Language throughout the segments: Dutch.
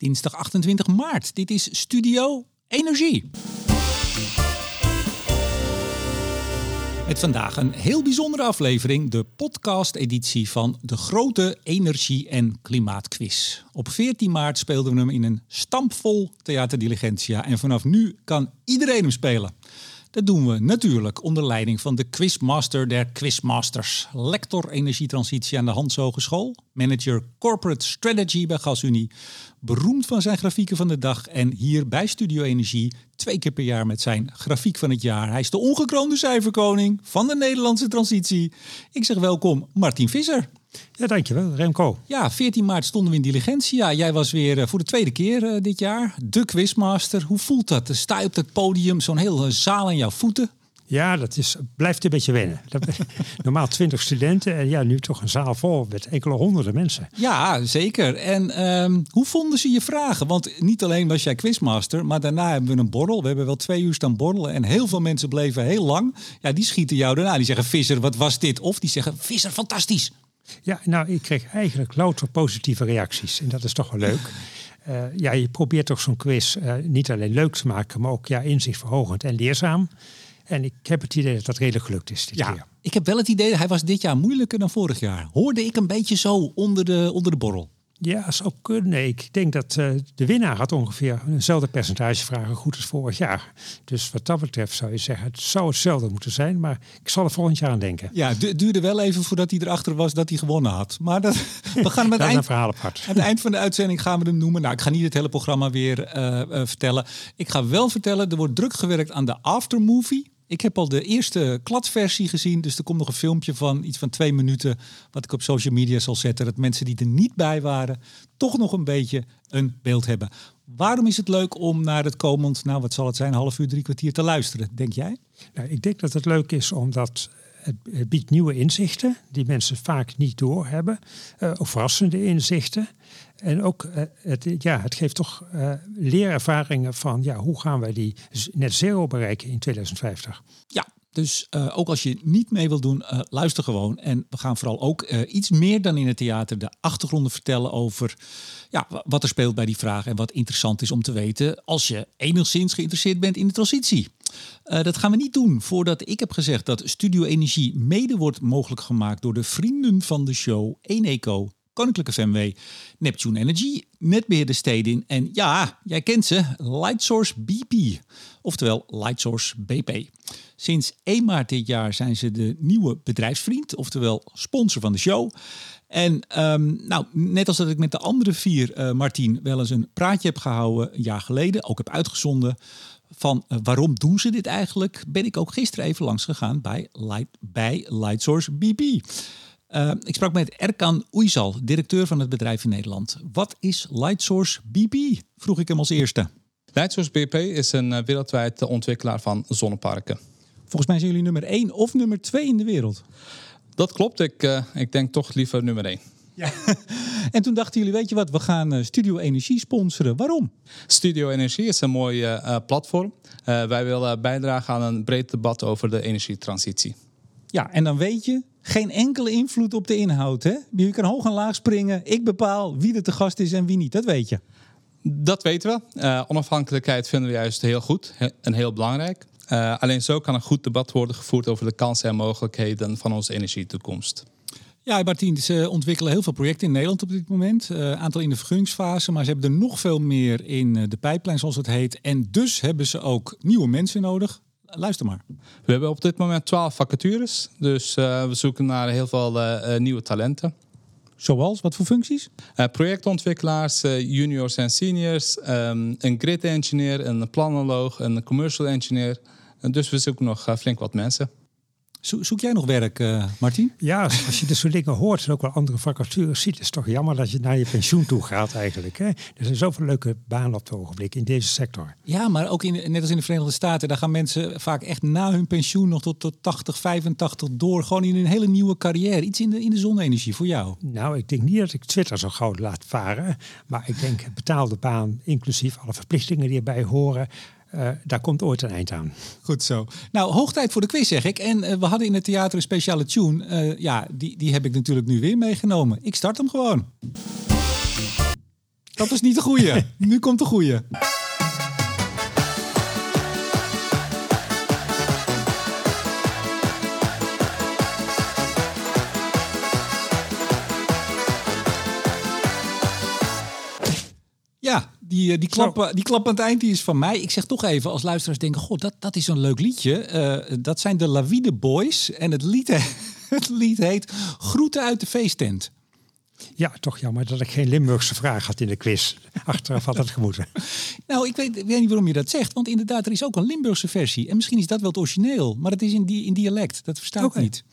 dinsdag 28 maart. Dit is Studio Energie. Met vandaag een heel bijzondere aflevering, de podcast-editie van de grote energie- en klimaatquiz. Op 14 maart speelden we hem in een stampvol Theater Diligentia en vanaf nu kan iedereen hem spelen. Dat doen we natuurlijk onder leiding van de quizmaster der quizmasters, lector energietransitie aan de Hans Hogeschool, manager corporate strategy bij GasUnie, beroemd van zijn grafieken van de dag en hier bij Studio Energie twee keer per jaar met zijn grafiek van het jaar. Hij is de ongekroonde cijferkoning van de Nederlandse transitie. Ik zeg welkom Martin Visser. Ja, dankjewel, Remco. Ja, 14 maart stonden we in Diligentia. Jij was weer eh, voor de tweede keer uh, dit jaar de quizmaster. Hoe voelt dat? Sta je op het podium, zo'n hele zaal aan jouw voeten. Ja, dat is, blijft een beetje wennen. Normaal twintig studenten en ja, nu toch een zaal vol met enkele honderden mensen. Ja, zeker. En um, hoe vonden ze je vragen? Want niet alleen was jij quizmaster, maar daarna hebben we een borrel. We hebben wel twee uur staan borrelen en heel veel mensen bleven heel lang. Ja, die schieten jou daarna. Die zeggen, Visser, wat was dit? Of die zeggen, Visser, fantastisch. Ja, nou, ik kreeg eigenlijk louter positieve reacties. En dat is toch wel leuk. Uh, ja, je probeert toch zo'n quiz uh, niet alleen leuk te maken, maar ook ja, inzichtverhogend en leerzaam. En ik heb het idee dat dat redelijk gelukt is dit ja, keer. Ik heb wel het idee, hij was dit jaar moeilijker dan vorig jaar. Hoorde ik een beetje zo onder de, onder de borrel. Ja, zou kunnen. Ik denk dat uh, de winnaar had ongeveer eenzelfde percentage vragen goed als vorig jaar. Dus wat dat betreft zou je zeggen, het zou hetzelfde moeten zijn. Maar ik zal er volgend jaar aan denken. Ja, het duurde wel even voordat hij erachter was dat hij gewonnen had. Maar dat, we gaan met dat eind, een verhaal apart. aan het eind van de uitzending gaan we hem noemen. Nou, ik ga niet het hele programma weer uh, uh, vertellen. Ik ga wel vertellen, er wordt druk gewerkt aan de aftermovie. Ik heb al de eerste kladversie gezien, dus er komt nog een filmpje van iets van twee minuten, wat ik op social media zal zetten, dat mensen die er niet bij waren, toch nog een beetje een beeld hebben. Waarom is het leuk om naar het komend, nou wat zal het zijn, half uur, drie kwartier te luisteren, denk jij? Nou, ik denk dat het leuk is omdat het biedt nieuwe inzichten die mensen vaak niet doorhebben, uh, of verrassende inzichten. En ook, uh, het, ja, het geeft toch uh, leerervaringen van ja, hoe gaan wij die net zero bereiken in 2050. Ja, dus uh, ook als je niet mee wilt doen, luister gewoon. En we gaan vooral ook iets meer dan in het theater de achtergronden vertellen over ja, wat er speelt bij die vraag en wat interessant is om te weten als je enigszins geïnteresseerd bent in de transitie. dat gaan we niet doen voordat ik heb gezegd dat Studio Energie mede wordt mogelijk gemaakt door de vrienden van de show Eneco. Koninklijke FMW, Neptune Energy, netbeheerder Stedin en ja, jij kent ze, Lightsource BP, oftewel Lightsource BP. Sinds 1 maart dit jaar zijn ze de nieuwe bedrijfsvriend, oftewel sponsor van de show. En um, nou, net als dat ik met de andere vier, uh, Martien, wel eens een praatje heb gehouden een jaar geleden, ook heb uitgezonden van uh, waarom doen ze dit eigenlijk, ben ik ook gisteren even langs gegaan bij, Light, bij Lightsource BP. Uh, ik sprak met Erkan Oeizal, directeur van het bedrijf in Nederland. Wat is Lightsource BP? Vroeg ik hem als eerste. Lightsource BP is een wereldwijd ontwikkelaar van zonneparken. Volgens mij zijn jullie nummer 1 of nummer 2 in de wereld. Dat klopt. Ik, uh, ik denk toch liever nummer 1. Ja. En toen dachten jullie, weet je wat, we gaan Studio Energie sponsoren. Waarom? Studio Energie is een mooi uh, platform. wij willen bijdragen aan een breed debat over de energietransitie. Ja, en dan weet je, geen enkele invloed op de inhoud. Hè? Je kan hoog en laag springen. Ik bepaal wie er te gast is en wie niet. Dat weet je. Dat weten we. Uh, onafhankelijkheid vinden we juist heel goed en heel belangrijk. Uh, alleen zo kan een goed debat worden gevoerd over de kansen en mogelijkheden van onze energietoekomst. Ja, Martien, ze ontwikkelen heel veel projecten in Nederland op dit moment. Een uh, aantal in de vergunningsfase, maar ze hebben er nog veel meer in de pijplijn, zoals het heet. En dus hebben ze ook nieuwe mensen nodig. Luister maar. We hebben op dit moment 12 vacatures. Dus uh, we zoeken naar heel veel uh, nieuwe talenten. Zoals? Wat voor functies? Uh, projectontwikkelaars, juniors en seniors, um, een grid engineer, een planoloog, een commercial engineer. En dus we zoeken nog flink wat mensen. Zo zoek jij nog werk, uh, Martin? Ja, als je dit soort dingen hoort en ook wel andere vacatures ziet, is het toch jammer dat je naar je pensioen toe gaat eigenlijk. Hè? Er zijn zoveel leuke banen op het ogenblik in deze sector. Ja, maar ook in, net als in de Verenigde Staten, daar gaan mensen vaak echt na hun pensioen nog tot, tot 80, 85 door. Gewoon in een hele nieuwe carrière. Iets in de, in de zonne-energie voor jou. Nou, ik denk niet dat ik Twitter zo gauw laat varen. Maar ik denk betaalde baan, inclusief alle verplichtingen die erbij horen. Uh, daar komt ooit een eind aan. Goed zo. Nou, hoog tijd voor de quiz zeg ik. En uh, we hadden in het theater een speciale tune. Uh, ja, die, die heb ik natuurlijk nu weer meegenomen. Ik start hem gewoon. Dat was niet de goede. nu komt de goede. Die, eh, die, klap, die klap aan het eind die is van mij. Ik zeg toch even, als luisteraars denken... Goh, dat, dat is een leuk liedje. Uh, dat zijn de Lawide Boys. En het lied, het lied heet Groeten uit de feesttent. Ja, toch jammer dat ik geen Limburgse vraag had in de quiz. Achteraf had het gemoeten. nou, ik weet, weet, niet waarom je dat zegt. Want inderdaad, er is ook een Limburgse versie. En misschien is dat wel het origineel. Maar het is in, die, in dialect. Dat versta ik niet.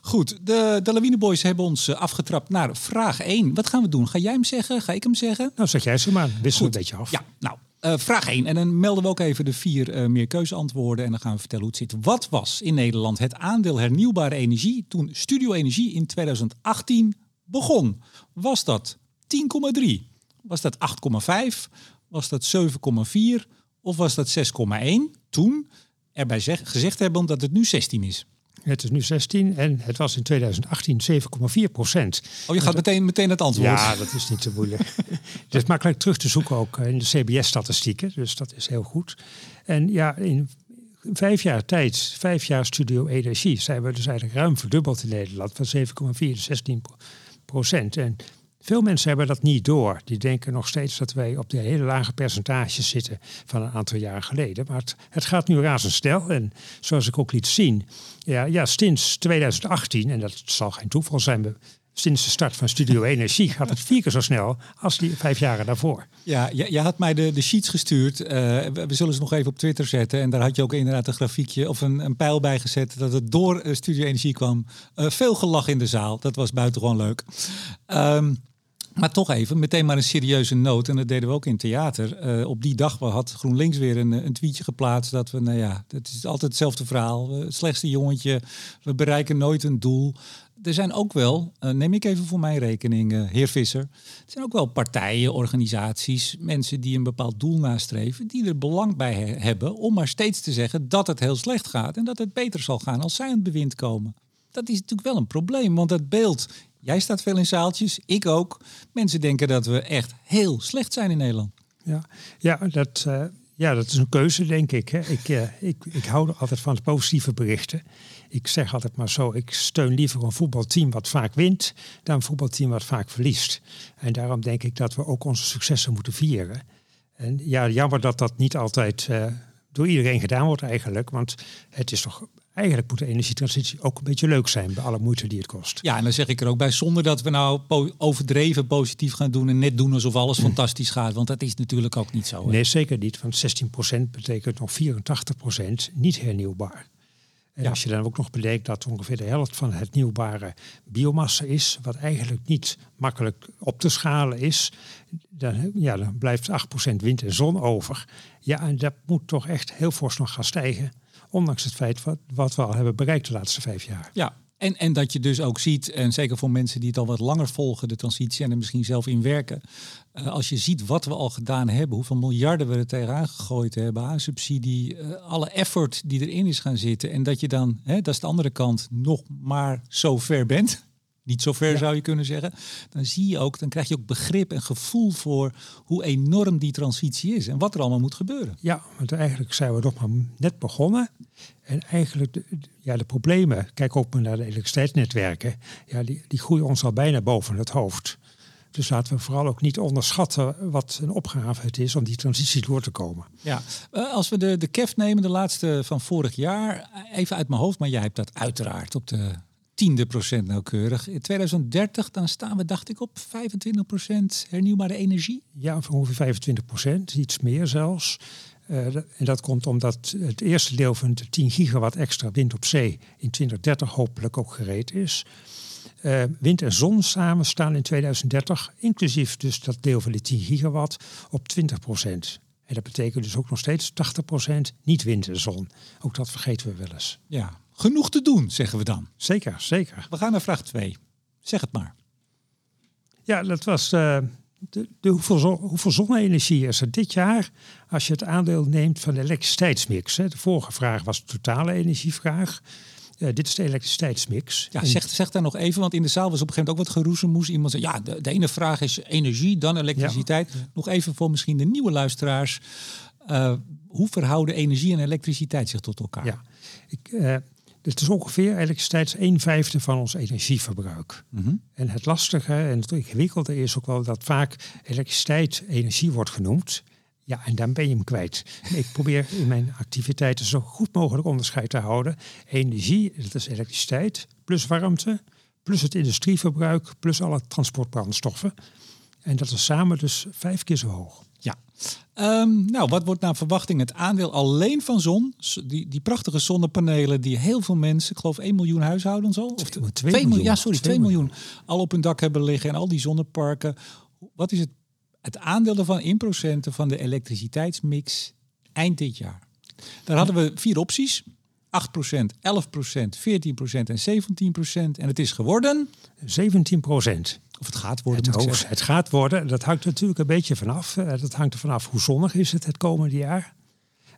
Goed, de, de Lawine Boys hebben ons eh, afgetrapt naar vraag 1. Wat gaan we doen? Ga jij hem zeggen? Ga ik hem zeggen? Nou, zeg jij ze maar. Wissel een beetje af. Ja, nou, uh, vraag 1. En dan melden we ook even de vier uh, meerkeuzeantwoorden. En dan gaan we vertellen hoe het zit. Wat was in Nederland het aandeel hernieuwbare energie toen Studio Energie in 2018 begon? Was dat 10,3? Was dat 8,5? Was dat 7,4? Of was dat 6,1? Toen erbij zeg, gezegd hebben dat het nu 16 is. Het is nu 16 en het was in 2018 7,4 procent. Oh, je gaat meteen, meteen het antwoord. Ja, dat is niet zo moeilijk. het is makkelijk terug te zoeken ook in de CBS-statistieken, dus dat is heel goed. En ja, in vijf jaar tijd, vijf jaar Studio Energie, zijn we dus eigenlijk ruim verdubbeld in Nederland van 7,4 naar 16 En veel mensen hebben dat niet door. Die denken nog steeds dat wij op de hele lage percentages zitten van een aantal jaar geleden. Maar het, het gaat nu razendsnel. En zoals ik ook liet zien, ja, ja, sinds 2018, en dat zal geen toeval zijn, sinds de start van Studio Energie gaat het vier keer zo snel als die vijf jaren daarvoor. Ja, je, je had mij de, de sheets gestuurd. Uh, we, zullen ze nog even op Twitter zetten. En daar had je ook inderdaad een grafiekje of een, een pijl bij gezet dat het door uh, Studio Energie kwam. Uh, veel gelach in de zaal. Dat was buitengewoon leuk. Um, maar toch even, meteen maar een serieuze noot. En dat deden we ook in theater. Uh, op die dag had GroenLinks weer een, een tweetje geplaatst. Dat we, nou ja, het is altijd hetzelfde verhaal. Het slechtste jongetje, we bereiken nooit een doel. Er zijn ook wel, uh, neem ik even voor mijn rekening, uh, heer Visser. Er zijn ook wel partijen, organisaties, mensen die een bepaald doel nastreven. Die er belang bij he hebben om maar steeds te zeggen dat het heel slecht gaat. En dat het beter zal gaan als zij aan het bewind komen. Dat is natuurlijk wel een probleem, want het beeld Jij staat veel in zaaltjes, ik ook. Mensen denken dat we echt heel slecht zijn in Nederland. Ja, ja, dat, uh, ja dat is een keuze, denk ik. Ik, ik. Ik hou altijd van positieve berichten. Ik zeg altijd maar zo, ik steun liever een voetbalteam wat vaak wint... dan een voetbalteam wat vaak verliest. En daarom denk ik dat we ook onze successen moeten vieren. En ja, jammer dat dat niet altijd... Uh, door iedereen gedaan wordt eigenlijk. Want het is toch eigenlijk moet de energietransitie ook een beetje leuk zijn bij alle moeite die het kost. Ja, en dan zeg ik er ook bij, zonder dat we nou overdreven positief gaan doen en net doen alsof alles mm. fantastisch gaat. Want dat is natuurlijk ook niet zo. Hè? Nee, zeker niet. Want 16% betekent nog 84% niet hernieuwbaar. En als je dan ook nog bedenkt dat ongeveer de helft van het nieuwbare biomassa is, wat eigenlijk niet makkelijk op te schalen is, dan, ja, dan blijft 8% wind en zon over. Ja, en dat moet toch echt heel fors nog gaan stijgen Ondanks het feit wat, wat we al hebben bereikt de laatste vijf jaar. Ja, en, en dat je dus ook ziet, en zeker voor mensen die het al wat langer volgen, de transitie en er misschien zelf in werken. Uh, als je ziet wat we al gedaan hebben, hoeveel miljarden we er tegenaan gegooid hebben aan subsidie, uh, alle effort die erin is gaan zitten. En dat je dan, hè, dat is de andere kant, nog maar zo ver bent niet zo ver zou je kunnen zeggen. Dan zie je ook, dan krijg je ook begrip en gevoel voor hoe enorm die transitie is en wat er allemaal moet gebeuren. Ja, want eigenlijk zijn we nog maar net begonnen. En eigenlijk, de, ja, de problemen, kijk ook maar naar de elektriciteitsnetwerken, ja, die, die groeien ons al bijna boven het hoofd. Dus laten we vooral ook niet onderschatten wat een opgave het is om die transitie door te komen. Ja, eh, als we de, de KEF nemen, de laatste van vorig jaar, even uit mijn hoofd, maar jij hebt dat uiteraard op de tiende procent nauwkeurig. In 2030 dan staan we, dacht ik, op 25 procent hernieuwbare energie. Ja, ongeveer 25 procent, iets meer zelfs. Uh, en dat komt omdat het eerste deel van de 10 gigawatt extra wind op zee in 2030 hopelijk ook gereed is. Uh, wind en zon samen staan in 2030, inclusief dus dat deel van die 10 gigawatt, op 20 procent. En dat betekent dus ook nog steeds 80 procent niet wind en zon. Ook dat vergeten we wel eens. Ja, genoeg te doen, zeggen we dan. Zeker, zeker. We gaan naar vraag 2. Zeg het maar. Ja, dat was uh, de, de hoeveel, hoeveel zonne-energie is er dit jaar als je het aandeel neemt van de elektriciteitsmix. Hè. De vorige vraag was de totale energievraag. dit is de elektriciteitsmix. Ja, zeg, zeg daar nog even, want in de zaal was op een gegeven moment ook wat geroezemoes. Iemand zei, ja, de, de ene vraag is energie, dan elektriciteit. Nog even voor misschien de nieuwe luisteraars. Uh, hoe verhouden energie en elektriciteit zich tot elkaar? Ja, ik, uh, het is ongeveer elektriciteit een vijfde van ons energieverbruik. Mhm. En het lastige en het ingewikkelde is ook wel dat vaak elektriciteit energie wordt genoemd. Ja, en dan ben je hem kwijt. Ik probeer in mijn activiteiten zo goed mogelijk onderscheid te houden. Energie, dat is elektriciteit, plus warmte, plus het industrieverbruik, plus alle transportbrandstoffen. En dat is samen dus vijf keer zo hoog. Ja. Um, nou, wat wordt naar verwachting het aandeel alleen van zon? Die, die prachtige zonnepanelen die heel veel mensen, ik geloof 1 miljoen huishoudens al? Of 2 miljoen, miljoen. Ja, sorry, 2 miljoen. miljoen. Al op hun dak hebben liggen en al die zonneparken. Wat is het het aandeel ervan in procenten van de elektriciteitsmix eind dit jaar. Daar hadden we vier opties. 8%, 11%, 14% en 17%. En het is geworden... 17%. Of het gaat worden. Het, hoog, het gaat worden. Dat hangt natuurlijk een beetje vanaf. Eh, dat hangt er vanaf hoe zonnig is het het komende jaar.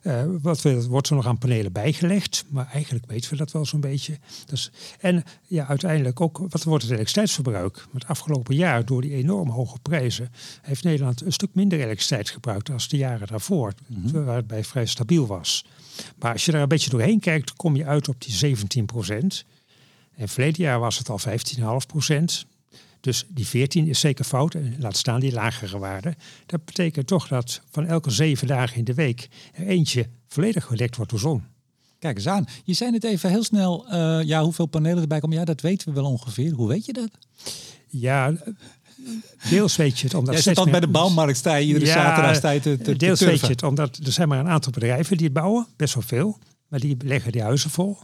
Uh, wat wordt er nog aan panelen bijgelegd, maar eigenlijk weten we dat wel zo'n beetje. Dus, en ja, uiteindelijk ook, wat wordt het elektriciteitsverbruik? Het afgelopen jaar, door die enorm hoge prijzen, heeft Nederland een stuk minder elektriciteit gebruikt dan de jaren daarvoor, mm waar het bij vrij stabiel was. Maar als je daar een beetje doorheen kijkt, kom je uit op die 17 procent. En verleden jaar was het al 15,5 procent. Dus die 14 is zeker fout. En laat staan die lagere waarde. Dat betekent toch dat van elke zeven dagen in de week er eentje volledig gedekt wordt door zon. Kijk eens aan. Je zei het even heel snel. Uh, ja, hoeveel panelen erbij komen. Ja, dat weten we wel ongeveer. Hoe weet je dat? Ja, deels weet je het omdat... Jij zit dan bij de bouwmarkt, sta je iedere ja, zaterdag sta te, te, Deels weet je het omdat er zijn maar een aantal bedrijven die het bouwen. Best wel veel. Maar die leggen die huizen vol.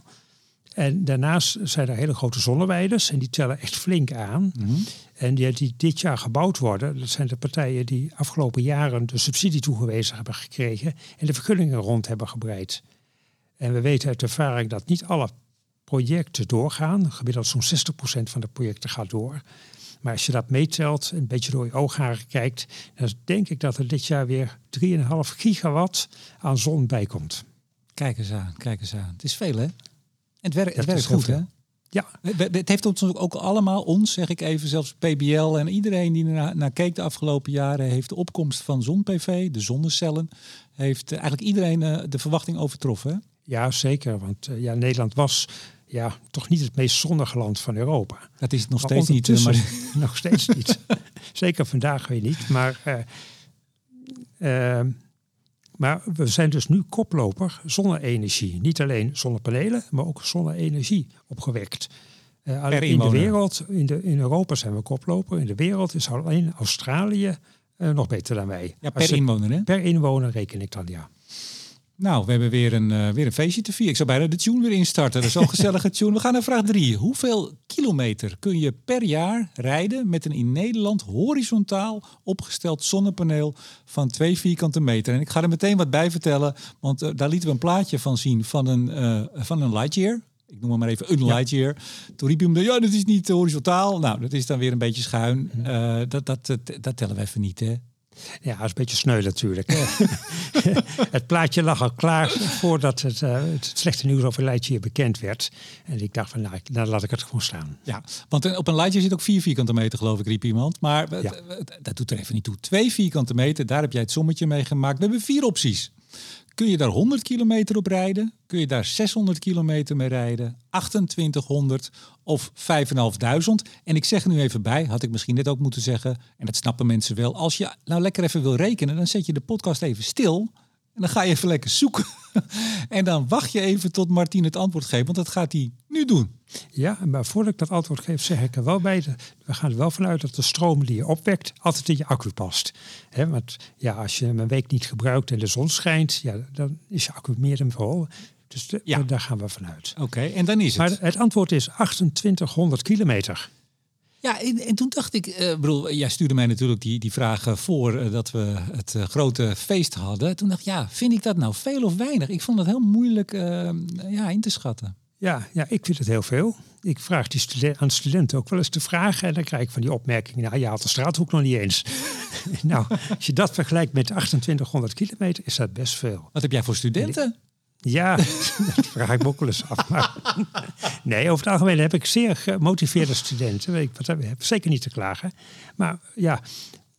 En daarnaast zijn er hele grote zonneweiders en die tellen echt flink aan. Mhm. En die, die dit jaar gebouwd worden, dat zijn de partijen die afgelopen jaren de subsidie toegewezen hebben gekregen en de vergunningen rond hebben gebreid. En we weten uit ervaring dat niet alle projecten doorgaan. Gemiddeld zo'n 60% van de projecten gaat door. Maar als je dat meetelt, een beetje door je oogharen kijkt, dan denk ik dat er dit jaar weer 3,5 gigawatt aan zon bij komt. Kijk eens aan, kijk eens aan. Het is veel hè? Het, werkt, het werkt goed, hè? Ja. Het heeft ons ook allemaal, ons zeg ik even, zelfs PBL en iedereen die naar, naar keek de afgelopen jaren, heeft de opkomst van zon-PV, de zonnecellen, heeft eigenlijk iedereen eh, de verwachting overtroffen. Ja, zeker. Want eh, ja, Nederland was ja, toch niet het meest zonnige land van Europa. Dat is het nog steeds niet. Eh, maar... nog steeds niet. zeker vandaag weer niet. Maar maar we zijn dus nu koploper zonne-energie. Niet alleen zonnepanelen, maar ook zonne-energie opgewekt. Uh, in de wereld, in, de, in Europa zijn we koploper. In de wereld is alleen Australië uh, nog beter dan wij. Ja, per inwoner hè? Per inwoner reken ik dan, ja. Nou, we hebben weer een, uh, weer een feestje te vieren. Ik zou bijna de tune weer instarten. Dat is zo'n gezellige tune. We gaan naar vraag drie. Hoeveel kilometer kun je per jaar rijden met een in Nederland horizontaal opgesteld zonnepaneel van twee vierkante meter? En ik ga er meteen wat bij vertellen, want uh, daar lieten we een plaatje van zien van een, uh, van een Lightyear. Ik noem hem maar even een Lightyear. Toen riep hij hem, ja, dat is niet horizontaal. Nou, dat is dan weer een beetje schuin. Uh, dat, dat, dat, dat tellen we even niet, hè. Ja, dat is een beetje sneu natuurlijk. het plaatje lag al klaar voordat het, uh, het slechte nieuws over Lightyear bekend werd. En ik dacht van, nou, dan laat ik het gewoon staan. Ja, want op een Lightyear zit ook vier vierkante meter, geloof ik, riep iemand. Maar ja. dat doet er even niet toe. Twee vierkante meter, daar heb jij het sommetje mee gemaakt. We hebben vier opties. Kun je daar 100 kilometer op rijden? Kun je daar 600 kilometer mee rijden? 2800 of 5500? En ik zeg er nu even bij, had ik misschien net ook moeten zeggen, en dat snappen mensen wel. Als je nou lekker even wil rekenen, dan zet je de podcast even stil. En dan ga je even lekker zoeken. en dan wacht je even tot Martien het antwoord geeft, want dat gaat hij nu doen. Ja, maar voordat ik dat antwoord geef, zeg ik er wel bij. We gaan er wel vanuit dat de stroom die je opwekt altijd in je accu past. He, want ja, als je hem een week niet gebruikt en de zon schijnt, ja, dan is je accu meer dan vol. Dus ja. daar gaan we vanuit. Oké, en dan is het. Maar het antwoord is 2800 kilometer. Ja, en, en, toen dacht ik, uh, bedoel, jij stuurde mij natuurlijk die, die vragen voor uh, dat we het uh, grote feest hadden. Toen dacht ik, ja, vind ik dat nou veel of weinig? Ik vond het heel moeilijk ja, in te schatten. Ja, ja, ik vind het heel veel. Ik vraag die studen aan studenten ook wel eens te vragen. En dan krijg ik van die opmerkingen. Nou, je haalt de straathoek nog niet eens. nou, als je dat vergelijkt met 2800 kilometer, is dat best veel. Wat heb jij voor studenten? Ja, dat vraag ik me ook wel eens af. Maar nee, over het algemeen heb ik zeer gemotiveerde studenten. Ik heb zeker niet te klagen. Maar ja,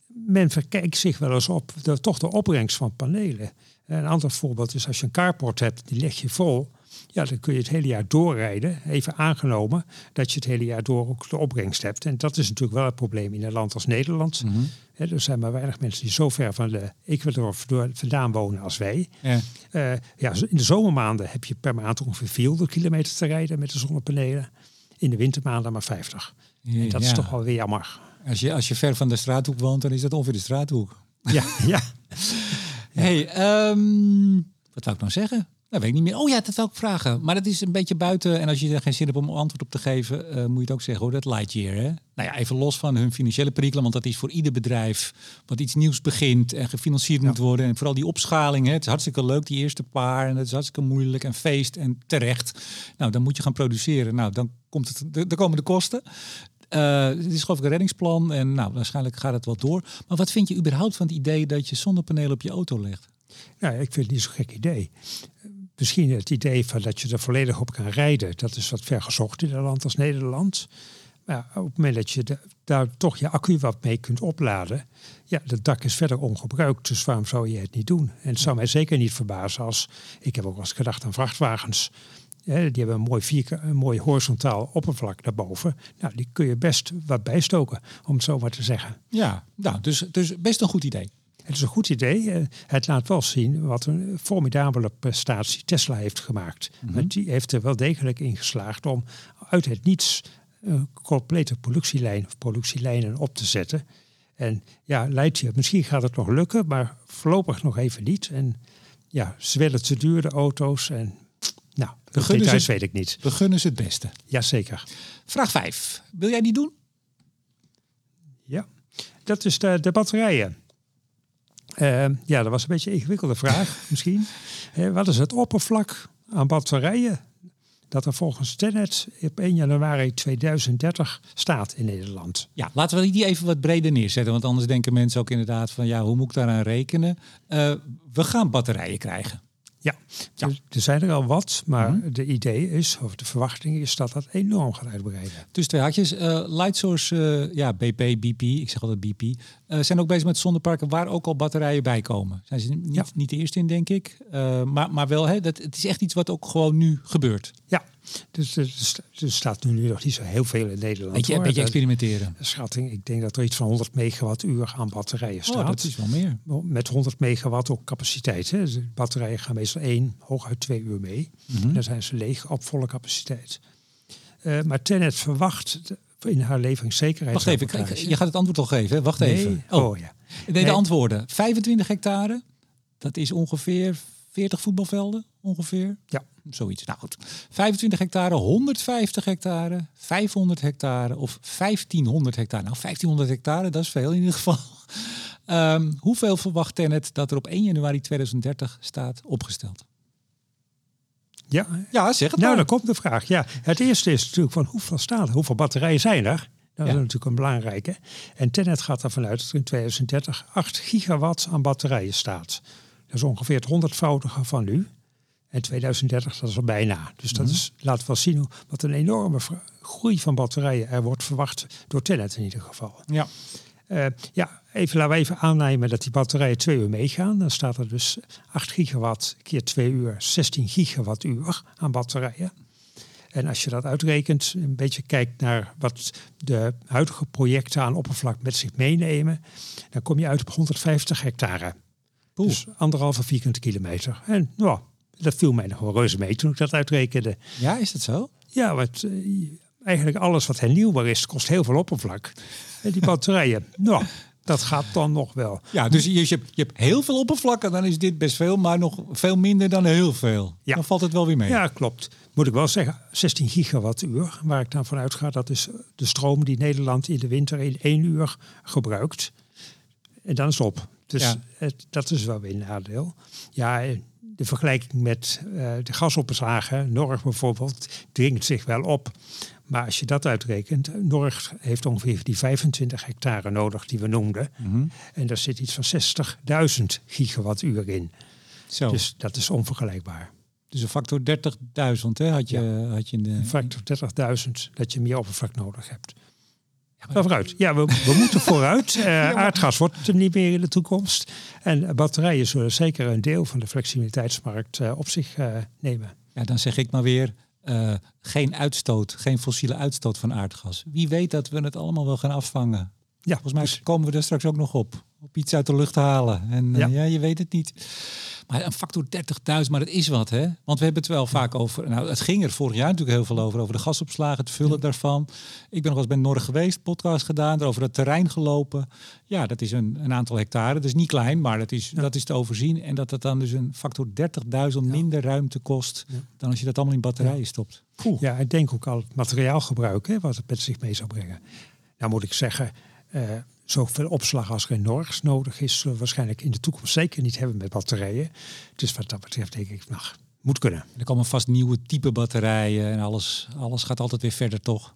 men verkijkt zich wel eens op de, toch de opbrengst van panelen. Een ander voorbeeld is als je een carport hebt, die leg je vol. Ja, dan kun je het hele jaar doorrijden. Even aangenomen dat je het hele jaar door ook de opbrengst hebt. En dat is natuurlijk wel het probleem in een land als Nederland. Mm er zijn maar weinig mensen die zo ver van de Ecuador vandaan wonen als wij. Ja. Uh, ja, in de zomermaanden heb je per maand ongeveer 400 kilometer te rijden met de zonnepanelen. In de wintermaanden maar 50. En dat is toch wel weer jammer. Als je, als je ver van de straathoek woont, dan is dat ongeveer de straathoek. Ja, ja. hey, um, wat wou ik nou zeggen? Dat weet ik niet meer. Oh ja, dat wil ik vragen. Maar dat is een beetje buiten. En als je er geen zin hebt om antwoord op te geven, uh, moet je het ook zeggen hoor. Dat Lightyear. Hè? Nou ja, even los van hun financiële perikelen. Want dat is voor ieder bedrijf wat iets nieuws begint en gefinancierd moet worden. En vooral die opschaling. Hè? Het is hartstikke leuk, die eerste paar. En het is hartstikke moeilijk en feest en terecht. Nou, dan moet je gaan produceren. Nou, dan, komt het, dan komen de kosten. Uh, het is geloof ik een reddingsplan en nou, waarschijnlijk gaat het wel door. Maar wat vind je überhaupt van het idee dat je zonnepanelen op je auto legt? Nou, ik vind het niet zo'n gek idee misschien het idee van dat je er volledig op kan rijden, dat is wat ver gezocht in een land als Nederland. Maar op het moment dat je daar toch je accu wat mee kunt opladen, ja, het dak is verder ongebruikt, dus waarom zou je het niet doen? En het zou mij zeker niet verbazen als, ik heb ook wel eens gedacht aan vrachtwagens, die hebben een mooi, een mooi horizontaal oppervlak daarboven. Nou, die kun je best wat bijstoken, om het zo maar te zeggen. Ja, nou, dus, dus best een goed idee. Het is een goed idee. Eh, het laat wel zien wat een formidabele prestatie Tesla heeft gemaakt. Mm Want die heeft er wel degelijk in geslaagd om uit het niets een complete productielijn of productielijnen op te zetten. En ja, je, misschien gaat het nog lukken, maar voorlopig nog even niet. En ja, ze willen te duur, de auto's. En nou, de details weet ik niet. We gunnen ze het beste. Jazeker. Vraag 5. Wil jij die doen? Ja, dat is de, de batterijen. Uh, ja, dat was een beetje een ingewikkelde vraag misschien. Uh, wat is het oppervlak aan batterijen dat er volgens Tenet op 1 januari 2030 staat in Nederland? Ja, laten we die even wat breder neerzetten, want anders denken mensen ook inderdaad van ja, hoe moet ik daaraan rekenen? Uh, we gaan batterijen krijgen. Ja, ja. er zijn er al wat, maar mm de idee is, of de verwachting is dat dat enorm gaat uitbreiden. Dus twee haakjes. Uh, Lightsource, uh, ja, BP, BP, ik zeg altijd BP, uh, zijn ook bezig met zonneparken waar ook al batterijen bij komen. Zijn ze niet, ja. niet de eerste in, denk ik. maar, maar wel, hè, dat, het is echt iets wat ook gewoon nu gebeurt. Ja, dus er, staat nu nog niet zo heel veel in Nederland. Beetje, beetje experimenteren. Schatting, ik denk dat er iets van 100 megawattuur aan batterijen staat. Oh, dat is wel meer. Met 100 megawatt ook capaciteit. Hè. de batterijen gaan meestal één, hooguit twee uur mee. Mm Dan zijn ze leeg op volle capaciteit. Uh, maar Tenet verwacht in haar leveringszekerheid. Wacht even, je gaat het antwoord al geven. Wacht even. Oh, oh ja. Nee, de antwoorden. 25 hectare, dat is ongeveer 40 voetbalvelden ongeveer. Ja. Zoiets. Nou goed. 25 hectare, 150 hectare, 500 hectare of 1500 hectare. Nou, 1500 hectare, dat is veel in ieder geval. Um, hoeveel verwacht Tenet dat er op 1 januari 2030 staat opgesteld? Ja, ja zeg het Nou, dan komt de vraag. Ja, het eerste is natuurlijk van hoeveel staat Hoeveel batterijen zijn er? Dat is natuurlijk een belangrijke. En Tenet gaat ervan uit dat er in 2030 8 gigawatt aan batterijen staat. Dat is ongeveer het honderdvoudige van nu. En 2030, dat is er bijna. Dus dat mhm. is, laat wel zien wat een enorme groei van batterijen er wordt verwacht door Tenet in ieder geval. Ja. Uh, ja, even laten we even aannemen dat die batterijen twee uur meegaan. Dan staat er dus 8 gigawatt keer twee uur, 16 gigawattuur aan batterijen. En als je dat uitrekent, een beetje kijkt naar wat de huidige projecten aan oppervlak met zich meenemen, dan kom je uit op 150 hectare. Dus anderhalve vierkante kilometer. En nou, dat viel mij nog wel reuze mee toen ik dat uitrekende. Ja, is dat zo? Ja, want uh, eigenlijk alles wat hernieuwbaar is, kost heel veel oppervlak. En die batterijen, nou, dat gaat dan nog wel. Ja, dus je, je, hebt, je hebt heel veel oppervlak en dan is dit best veel, maar nog veel minder dan heel veel. Ja. Dan valt het wel weer mee. Ja, klopt. Moet ik wel zeggen, 16 gigawattuur, waar ik dan vanuit ga, dat is de stroom die Nederland in de winter in één uur gebruikt. En dan is het op. Dus ja. het, dat is wel weer een nadeel. Ja, de vergelijking met uh, de gasopslagen, Norg bijvoorbeeld, dringt zich wel op. Maar als je dat uitrekent, Norg heeft ongeveer die 25 hectare nodig die we noemden. Mhm. En daar zit iets van 60.000 gigawattuur in. Zo. Dus dat is onvergelijkbaar. Dus een factor 30.000 hè, had je, had je in de... Een factor 30.000 dat je meer oppervlak nodig hebt. Ja, vooruit. Ja, we, we moeten vooruit. Uh, aardgas wordt er niet meer in de toekomst. En batterijen zullen zeker een deel van de flexibiliteitsmarkt uh, op zich uh, nemen. Ja, dan zeg ik maar weer, geen uitstoot, geen fossiele uitstoot van aardgas. Wie weet dat we het allemaal wel gaan afvangen. Ja, Volgens mij dus... komen we er straks ook nog op. Op iets uit de lucht halen. En ja, ja je weet het niet. Maar een factor 30.000, maar dat is wat, hè? Want we hebben het wel vaak over. Nou, het ging er vorig jaar natuurlijk heel veel over. Over de gasopslagen, het vullen daarvan. Ik ben nog eens bij Norg geweest, podcast gedaan, over het terrein gelopen. Ja, dat is een, een aantal hectare. Dat is niet klein, maar dat is, dat is te overzien. En dat dat dan dus een factor 30.000 minder ruimte kost dan als je dat allemaal in batterijen stopt. Ja, ik denk ook al het materiaalgebruik, hè, wat het met zich mee zou brengen. Nou moet ik zeggen, uh, zoveel opslag als in Norgs nodig is, zullen we waarschijnlijk in de toekomst zeker niet hebben met batterijen. Dus wat dat betreft denk ik, nou, moet kunnen. Er komen vast nieuwe type batterijen en alles, alles gaat altijd weer verder, toch?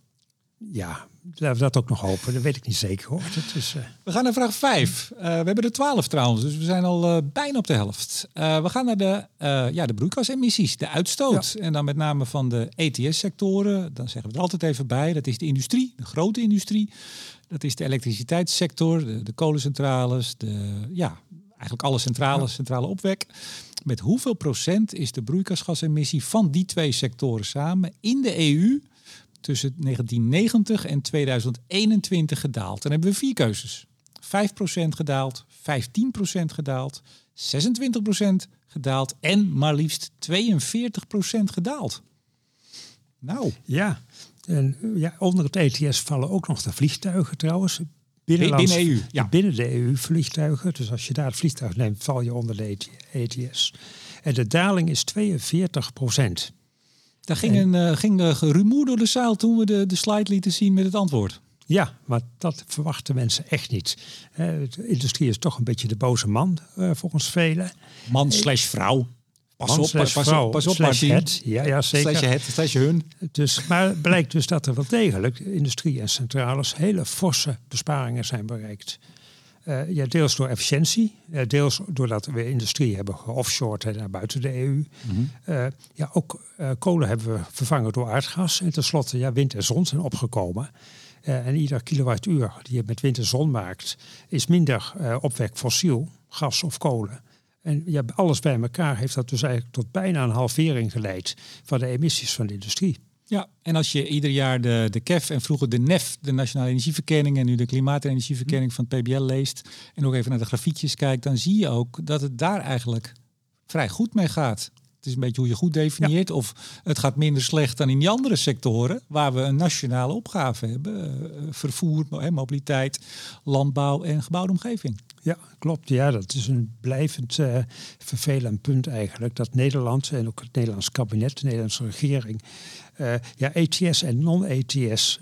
Ja, laten we dat ook nog hopen. Dat weet ik niet zeker hoor. Dat is, uh... We gaan naar vraag 5. Uh, eh, we hebben er 12 trouwens, dus we zijn al uh, bijna op de helft. we gaan naar de, ja, de broeikasemissies, de uitstoot. En dan met name van de ETS-sectoren. Dan zeggen we er altijd even bij. Dat is de industrie, de grote industrie. Dat is de elektriciteitssector, de, de kolencentrales, de, ja, eigenlijk alle centrales, centrale opwek. Met hoeveel procent is de broeikasgasemissie van die twee sectoren samen in de EU tussen 1990 en 2021 gedaald? Dan hebben we vier keuzes. 5% gedaald, 15% gedaald, 26% gedaald en maar liefst 42% gedaald. Nou. Ja, en ja, onder het ETS vallen ook nog de vliegtuigen trouwens. Binnen EU. Ja. Binnen de EU vliegtuigen. Dus als je daar het vliegtuig neemt, val je onder de ETS. En de daling is 42 procent. Daar ging een uh, ging, uh, rumoer door de zaal toen we de, de slide lieten zien met het antwoord. Ja, maar dat verwachten mensen echt niet. de industrie is toch een beetje de boze man, uh, volgens velen. Man slash vrouw. Pas op, pas, pas, op, pas op, Het. Ja, ja, zeker. Slash het, slash hun. Dus, maar blijkt dus dat er wel degelijk industrie en centrales hele forse besparingen zijn bereikt. Uh, ja, deels door efficiëntie, uh, deels doordat we industrie hebben geoffshored naar buiten de EU. Mm uh, ja, ook kolen hebben we vervangen door aardgas. En tenslotte, ja, wind en zon zijn opgekomen. en ieder kilowattuur die je met wind en zon maakt, is minder opwek fossiel, gas of kolen. En ja, alles bij elkaar heeft dat dus eigenlijk tot bijna een halvering geleid van de emissies van de industrie. Ja, en als je ieder jaar de, de KEF en vroeger de NEF, de Nationale Energieverkenning, en nu de Klimaat- en Energieverkenning van het PBL leest en ook even naar de grafiekjes kijkt, dan zie je ook dat het daar eigenlijk vrij goed mee gaat. Het is een beetje hoe je goed definieert. Of het gaat minder slecht dan in die andere sectoren waar we een nationale opgave hebben. Eh, vervoer, mobiliteit, landbouw en gebouwde omgeving. Ja, klopt. Ja, dat is een blijvend uh, vervelend punt eigenlijk. Dat Nederland en ook het Nederlands kabinet, de Nederlandse regering, uh, ja, ETS en non-ETS,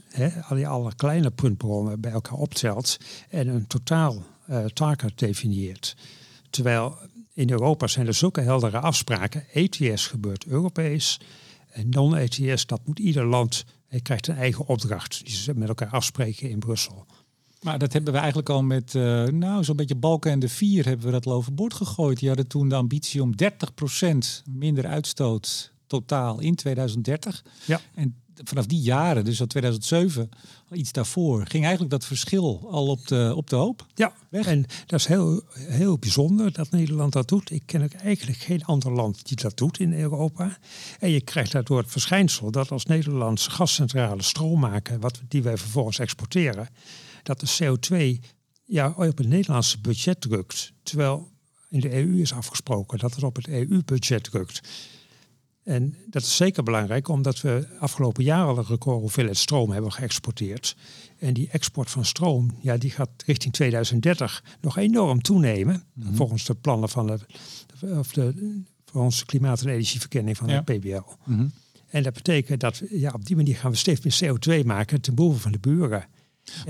al die alle kleine puntbronnen bij elkaar optelt en een totaal uh, target definieert. Terwijl in Europa zijn er zulke heldere afspraken. ETS gebeurt Europees. En non-ETS, dat moet ieder land. Hij krijgt een eigen opdracht die ze met elkaar afspreken in Brussel. Maar dat hebben we eigenlijk al met, uh, nou, zo'n beetje Balken en de Vier hebben we dat al overboord gegooid. Die hadden toen de ambitie om 30% minder uitstoot totaal in 2030. Ja. En vanaf die jaren, dus al 2007, iets daarvoor, ging eigenlijk dat verschil al op de, op de hoop. Ja, weg. en dat is heel, heel bijzonder dat Nederland dat doet. Ik ken ook eigenlijk geen ander land die dat doet in Europa. En je krijgt daardoor het verschijnsel dat als Nederlandse gascentrales stroom maken, wat, die wij vervolgens exporteren, dat de CO2 ja, op het Nederlandse budget drukt. Terwijl in de EU is afgesproken dat het op het EU-budget drukt. En dat is zeker belangrijk omdat we afgelopen jaar al een record hoeveelheid stroom hebben geëxporteerd. En die export van stroom, ja, die gaat richting 2030 nog enorm toenemen. Mhm. Volgens de plannen van de, of de, voor onze klimaat- en energieverkenning van de PBL. Mhm. En dat betekent dat ja, op die manier gaan we steeds meer CO2 maken ten behoeve van de buren.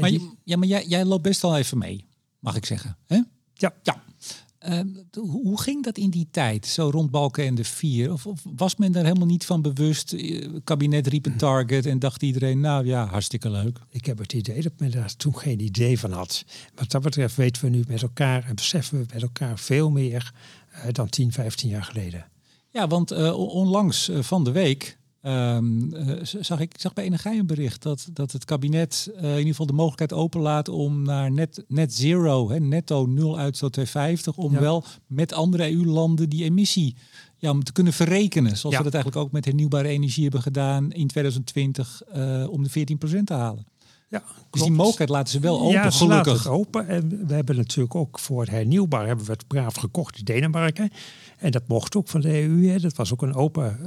Maar, ja, maar jij, jij loopt best wel even mee, mag ik zeggen. Hè? Ja. ja. Ehm, hoe ging dat in die tijd, zo rond Balken en de Vier? Of, of, was men daar helemaal niet van bewust? Het eh, kabinet riep een target en dacht iedereen, nou ja, hartstikke leuk. Ik heb het idee dat men daar toen geen idee van had. Wat dat betreft weten we nu met elkaar en beseffen we met elkaar veel meer uh, dan 10, 15 jaar geleden. Ja, want uh, onlangs van de week um, uh, zag ik zag bij Energie een bericht dat, dat het kabinet in ieder geval de mogelijkheid openlaat om naar net, net zero, hè, netto nul uitstoot 2050, om ja. wel met andere EU-landen die emissie ja, om te kunnen verrekenen. Zoals ja. we dat eigenlijk ook met hernieuwbare energie hebben gedaan in 2020 om de 14% te halen. Ja, dus die mogelijkheid laten ze wel open, ja, ze gelukkig. het open. En we hebben natuurlijk ook voor het hernieuwbaar hebben we het braaf gekocht in Denemarken. En dat mocht ook van de EU. Hè. Dat was ook een open...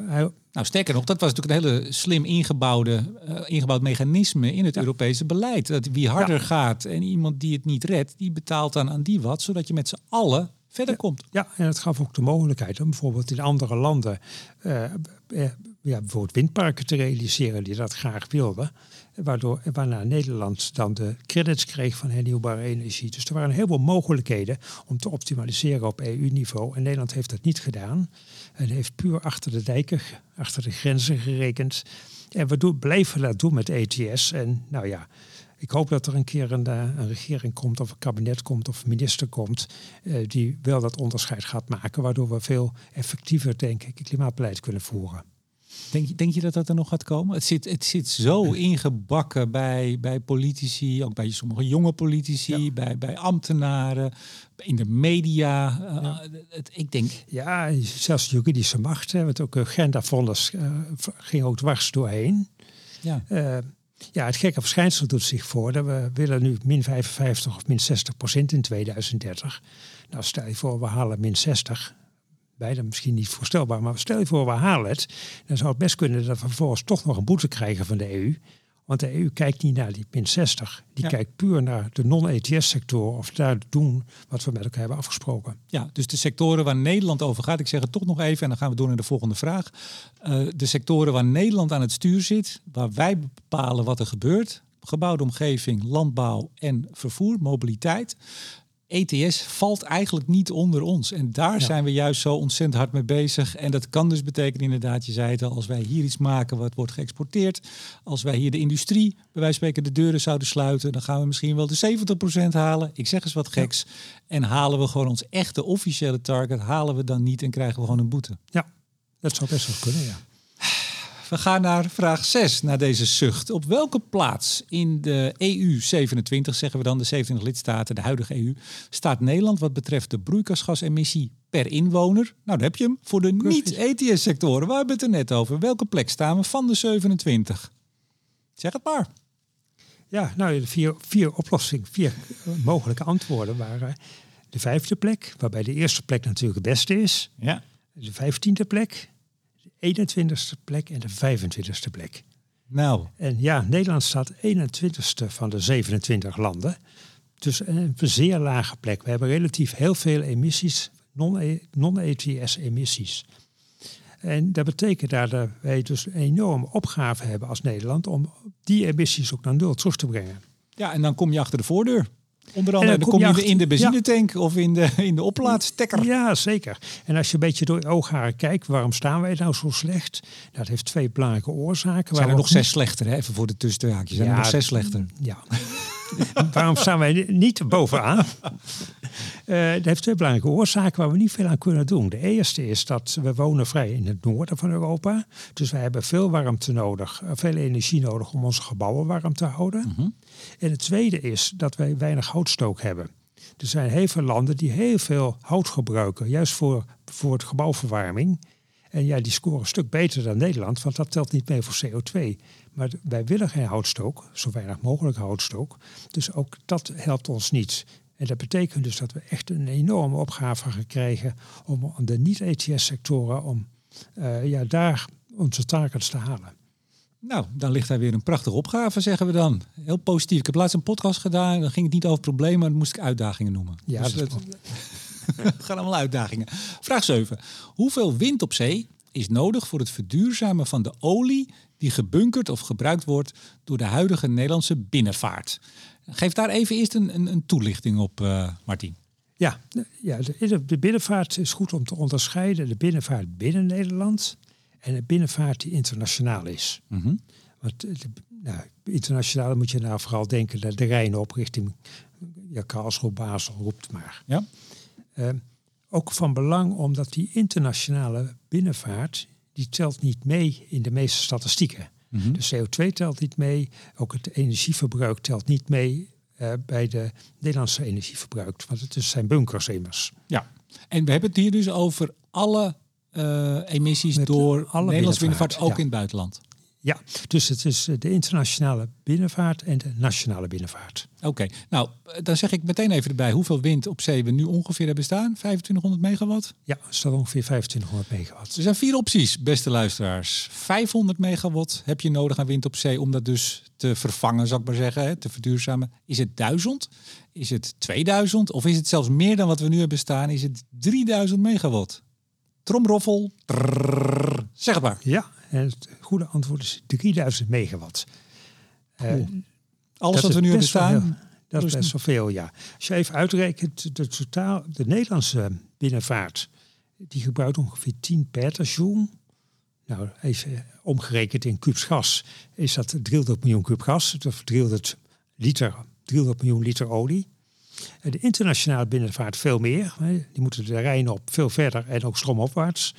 Nou, sterker nog, dat was natuurlijk een hele slim ingebouwde, uh, ingebouwd mechanisme in het ja. Europese beleid. Dat wie harder ja. gaat en iemand die het niet redt, die betaalt dan aan die wat, zodat je met z'n allen verder ja. komt. Ja, en het gaf ook de mogelijkheid om bijvoorbeeld in andere landen uh, ja, bijvoorbeeld windparken te realiseren die dat graag wilden. Waardoor, waarna Nederland dan de credits kreeg van hernieuwbare energie. Dus er waren heel veel mogelijkheden om te optimaliseren op EU-niveau. En Nederland heeft dat niet gedaan. En heeft puur achter de dijken, achter de grenzen gerekend. En we doen, blijven dat doen met ETS. En nou ja, ik hoop dat er een keer een, een, regering komt of een kabinet komt of een minister komt uh, die wel dat onderscheid gaat maken, waardoor we veel effectiever, denk ik, klimaatbeleid kunnen voeren. Denk je, denk je dat dat er nog gaat komen? Het zit, het zit zo ingebakken bij, bij politici, ook bij sommige jonge politici, ja. bij, bij ambtenaren, in de media. Uh, ja. het, ik denk. Ja, zelfs de juridische macht, hè, want ook agendavonders uh, ging ook dwars doorheen. Ja. Uh, ja, het gekke verschijnsel doet zich voor. Dat we willen nu min 55 of min 60 procent in 2030. Nou, stel je voor, we halen min 60 beide misschien niet voorstelbaar, maar stel je voor we halen het, dan zou het best kunnen dat we vervolgens toch nog een boete krijgen van de EU. Want de EU kijkt niet naar die min 60. Die ja. kijkt puur naar de non-ETS-sectoren of daar doen wat we met elkaar hebben afgesproken. Ja, dus de sectoren waar Nederland over gaat, ik zeg het toch nog even en dan gaan we door naar de volgende vraag. Uh, de sectoren waar Nederland aan het stuur zit, waar wij bepalen wat er gebeurt, gebouwde omgeving, landbouw en vervoer, mobiliteit. ETS valt eigenlijk niet onder ons. En daar ja. zijn we juist zo ontzettend hard mee bezig. En dat kan dus betekenen, inderdaad, je zei het al, als wij hier iets maken wat wordt geëxporteerd. Als wij hier de industrie, bij wijze van spreken, de deuren zouden sluiten, dan gaan we misschien wel de 70% halen. Ik zeg eens wat geks. Ja. En halen we gewoon ons echte officiële target, halen we dan niet en krijgen we gewoon een boete. Ja, dat zou best wel kunnen, ja. We gaan naar vraag 6, naar deze zucht. Op welke plaats in de EU 27, zeggen we dan de 27 lidstaten, de huidige EU, staat Nederland wat betreft de broeikasgasemissie per inwoner? Nou, daar heb je hem. Voor de niet-ETS-sectoren, waar hebben we het er net over? Welke plek staan we van de 27? Zeg het maar. Ja, nou, vier, vier oplossingen, vier mogelijke antwoorden waren de vijfde plek, waarbij de eerste plek natuurlijk het beste is. Ja. De vijftiende plek, 21ste plek en de 25ste plek. Nou. En ja, Nederland staat 21ste van de 27 landen. Dus een zeer lage plek. We hebben relatief heel veel emissies, non-ETS-emissies. En dat betekent dat wij dus een enorme opgave hebben als Nederland om die emissies ook naar nul terug te brengen. Ja, en dan kom je achter de voordeur. Onder andere, dan, dan kom je, achter, in de benzinetank ja. of in de, in de oplaadstekker. Ja, zeker. En als je een beetje door je oogharen kijkt, waarom staan wij nou zo slecht? Dat heeft twee belangrijke oorzaken. Zijn er nog zes slechter, hè? even voor de tussenhaakjes. Zijn ja, er nog zes slechter? Ja. waarom staan wij niet bovenaan? Uh, dat heeft twee belangrijke oorzaken waar we niet veel aan kunnen doen. De eerste is dat we wonen vrij in het noorden van Europa. Dus wij hebben veel warmte nodig, veel energie nodig om onze gebouwen warm te houden. Mm -hmm. En het tweede is dat wij weinig houtstook hebben. Er zijn heel veel landen die heel veel hout gebruiken, juist voor, voor het gebouwverwarming. En ja, die scoren een stuk beter dan Nederland, want dat telt niet mee voor CO2. Maar wij willen geen houtstook, zo weinig mogelijk houtstook. Dus ook dat helpt ons niet. En dat betekent dus dat we echt een enorme opgave gaan krijgen om de niet-ETS-sectoren, om uh, ja, daar onze targets te halen. Nou, dan ligt daar weer een prachtige opgave, zeggen we dan. Heel positief. Ik heb laatst een podcast gedaan, dan ging het niet over problemen, maar dan moest ik uitdagingen noemen. Ja, dus dat, het gaan allemaal uitdagingen. Vraag 7. Hoeveel wind op zee is nodig voor het verduurzamen van de olie die gebunkerd of gebruikt wordt door de huidige Nederlandse binnenvaart? Geef daar even eerst een, een, een toelichting op, uh, Martien. Ja, ja de, de, binnenvaart is goed om te onderscheiden. De binnenvaart binnen Nederland en de binnenvaart die internationaal is. Mm -hmm. Want de, nou, internationaal moet je nou vooral denken naar de Rijn op richting ja, Karlsruhe, Basel, roept maar. Ja. Uh, ook van belang omdat die internationale binnenvaart, die telt niet mee in de meeste statistieken. Mhm. De CO2 telt niet mee, ook het energieverbruik telt niet mee eh, bij de Nederlandse energieverbruik. Want het zijn bunkers immers. Ja, en we hebben het hier dus over alle eh, emissies Met door alle Nederlandse binnenvaart, binnenvaart, ook ja. in het buitenland. Ja, dus het is eh, de internationale binnenvaart en de nationale binnenvaart. Oké, nou dan zeg ik meteen even erbij hoeveel wind op zee we nu ongeveer hebben staan. 2500 megawatt. Ja, dat staat ongeveer 2500 megawatt. Er zijn vier opties, beste luisteraars. 500 megawatt heb je nodig aan wind op zee om dat dus te vervangen, zou ik maar zeggen, te verduurzamen. Is het 1000? Is het 2000? Of is het zelfs meer dan wat we nu hebben staan? Is het 3000 megawatt? Tromroffel. Zeg het maar. Ja, het goede antwoord is 3000 megawatt. Eh. Alles wat we nu hebben staan. Dat is best wel veel, ja. Als je even uitrekent, de, totaal, de Nederlandse binnenvaart, die gebruikt ongeveer 10 petajoule. Nou, even omgerekend in kubus gas, is dat 300 miljoen kub gas. Of 300, liter, 300 miljoen liter olie. De internationale binnenvaart veel meer. Die moeten de Rijn op veel verder en ook stroomopwaarts.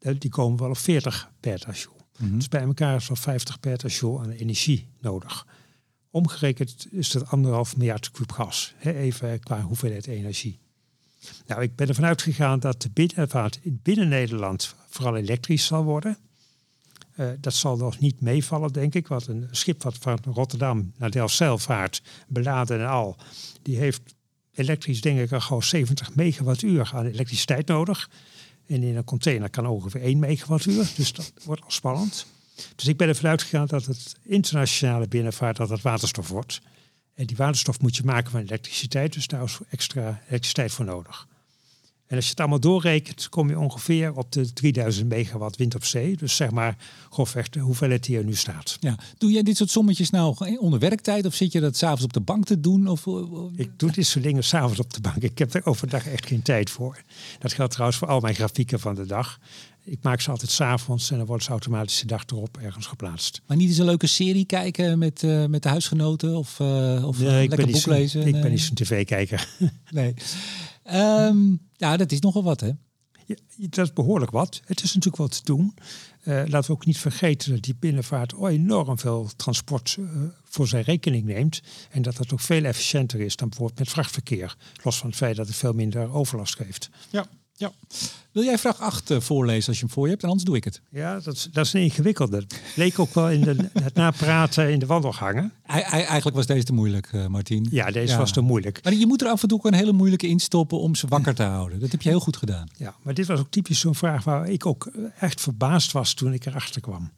En Die komen wel op 40 petajoule. Mhm. Dus bij elkaar is wel 50 petajoule aan energie nodig. Omgerekend is dat anderhalf miljard kub gas. Hè, even qua hoeveelheid energie. Nou, ik ben ervan uitgegaan dat de binnenvaart in binnen Nederland vooral elektrisch zal worden. Eh, dat zal nog niet meevallen, denk ik. Want een schip wat van Rotterdam naar Delfzijl vaart, beladen en al, die heeft elektrisch denk ik al gewoon 70 megawattuur aan elektriciteit nodig. En in een container kan ongeveer 1 megawattuur. Dus dat wordt al spannend. Dus ik ben ervan uitgegaan dat het internationale binnenvaart dat het waterstof wordt. En die waterstof moet je maken van elektriciteit, dus daar is extra elektriciteit voor nodig. En als je het allemaal doorrekent, kom je ongeveer op de 3000 megawatt wind op zee. Dus zeg maar grofweg de hoeveelheid die er nu staat. Ja. Doe jij dit soort sommetjes nou onder werktijd of zit je dat s'avonds op de bank te doen? Of, of- Ik doe dit soort dingen s'avonds op de bank. Ik heb er overdag echt geen tijd voor. Dat geldt trouwens voor al mijn grafieken van de dag. Ik maak ze altijd s'avonds en dan wordt ze automatisch de dag erop ergens geplaatst. Maar niet eens een leuke serie kijken met, eh, met de huisgenoten of, eh, of Nee, een ik lekker ben niet boek lezen? Ik Nee. ben niet zo'n tv-kijker. Nee. Ehm, ja, dat is nogal wat, hè? Ja, dat is behoorlijk wat. Het is natuurlijk wat te doen. Eh, laten we ook niet vergeten dat die binnenvaart enorm veel transport eh, voor zijn rekening neemt. En dat het ook veel efficiënter is dan bijvoorbeeld met vrachtverkeer. Los van het feit dat het veel minder overlast geeft. Ja. Ja. Wil jij vraag 8 eh, voorlezen als je hem voor je hebt? En anders doe ik het. Ja, dat is, dat is een ingewikkelde. Leek ook wel in de, het napraten in de wandelgangen. I- I- eigenlijk was deze te moeilijk, eh Martien. Ja, deze Ja. was te moeilijk. Maar je moet er af en toe ook een hele moeilijke instoppen om ze wakker te houden. Dat heb je heel goed gedaan. Ja, maar dit was ook typisch zo'n vraag waar ik ook eh, echt verbaasd was toen ik erachter kwam.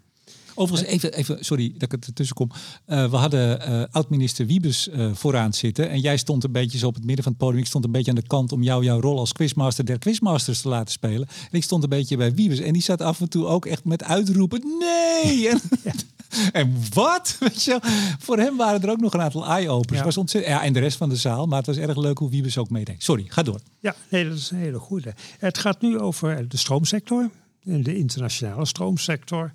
Overigens, even, even sorry dat ik het ertussen kom. Eh, we hadden eh, oud-minister Wiebes eh, vooraan zitten. En jij stond een beetje zo op het midden van het podium. Ik stond een beetje aan de kant om jou jouw rol als quizmaster der quizmasters te laten spelen. En ik stond een beetje bij Wiebes. En die zat af en toe ook echt met uitroepen. Nee! En, en wat? Weet je, voor hem waren er ook nog een aantal eye-openers. Ja. Was ontzettend, ja, en de rest van de zaal. Maar het was erg leuk hoe Wiebes ook meedeed. Sorry, ga door. Ja, nee, dat is een hele goede. Het gaat nu over de stroomsector, de internationale stroomsector.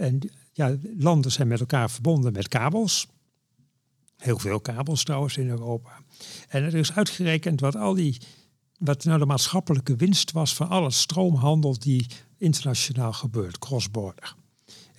En ja, landen zijn met elkaar verbonden met kabels. Heel veel kabels trouwens in Europa. En er is uitgerekend wat al die, wat nou de maatschappelijke winst was van alle stroomhandel die internationaal gebeurt, cross-border.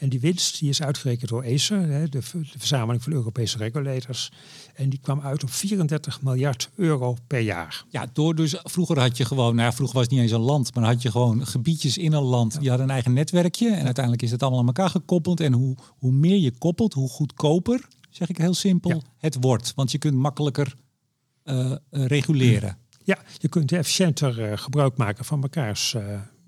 En die winst die is uitgerekend door hè, de, verzameling van Europese regulators. En die kwam uit op 34 miljard euro per jaar. Ja, door dus vroeger had je gewoon, nou ja, vroeger was het niet eens een land, maar had je gewoon gebiedjes in een land. Die hadden een eigen netwerkje en uiteindelijk is het allemaal aan elkaar gekoppeld. En hoe, hoe meer je koppelt, hoe goedkoper, zeg ik heel simpel, Ja. het wordt. Want je kunt makkelijker eh, eh, reguleren. Ja, je kunt efficiënter eh, gebruik maken van mekaars in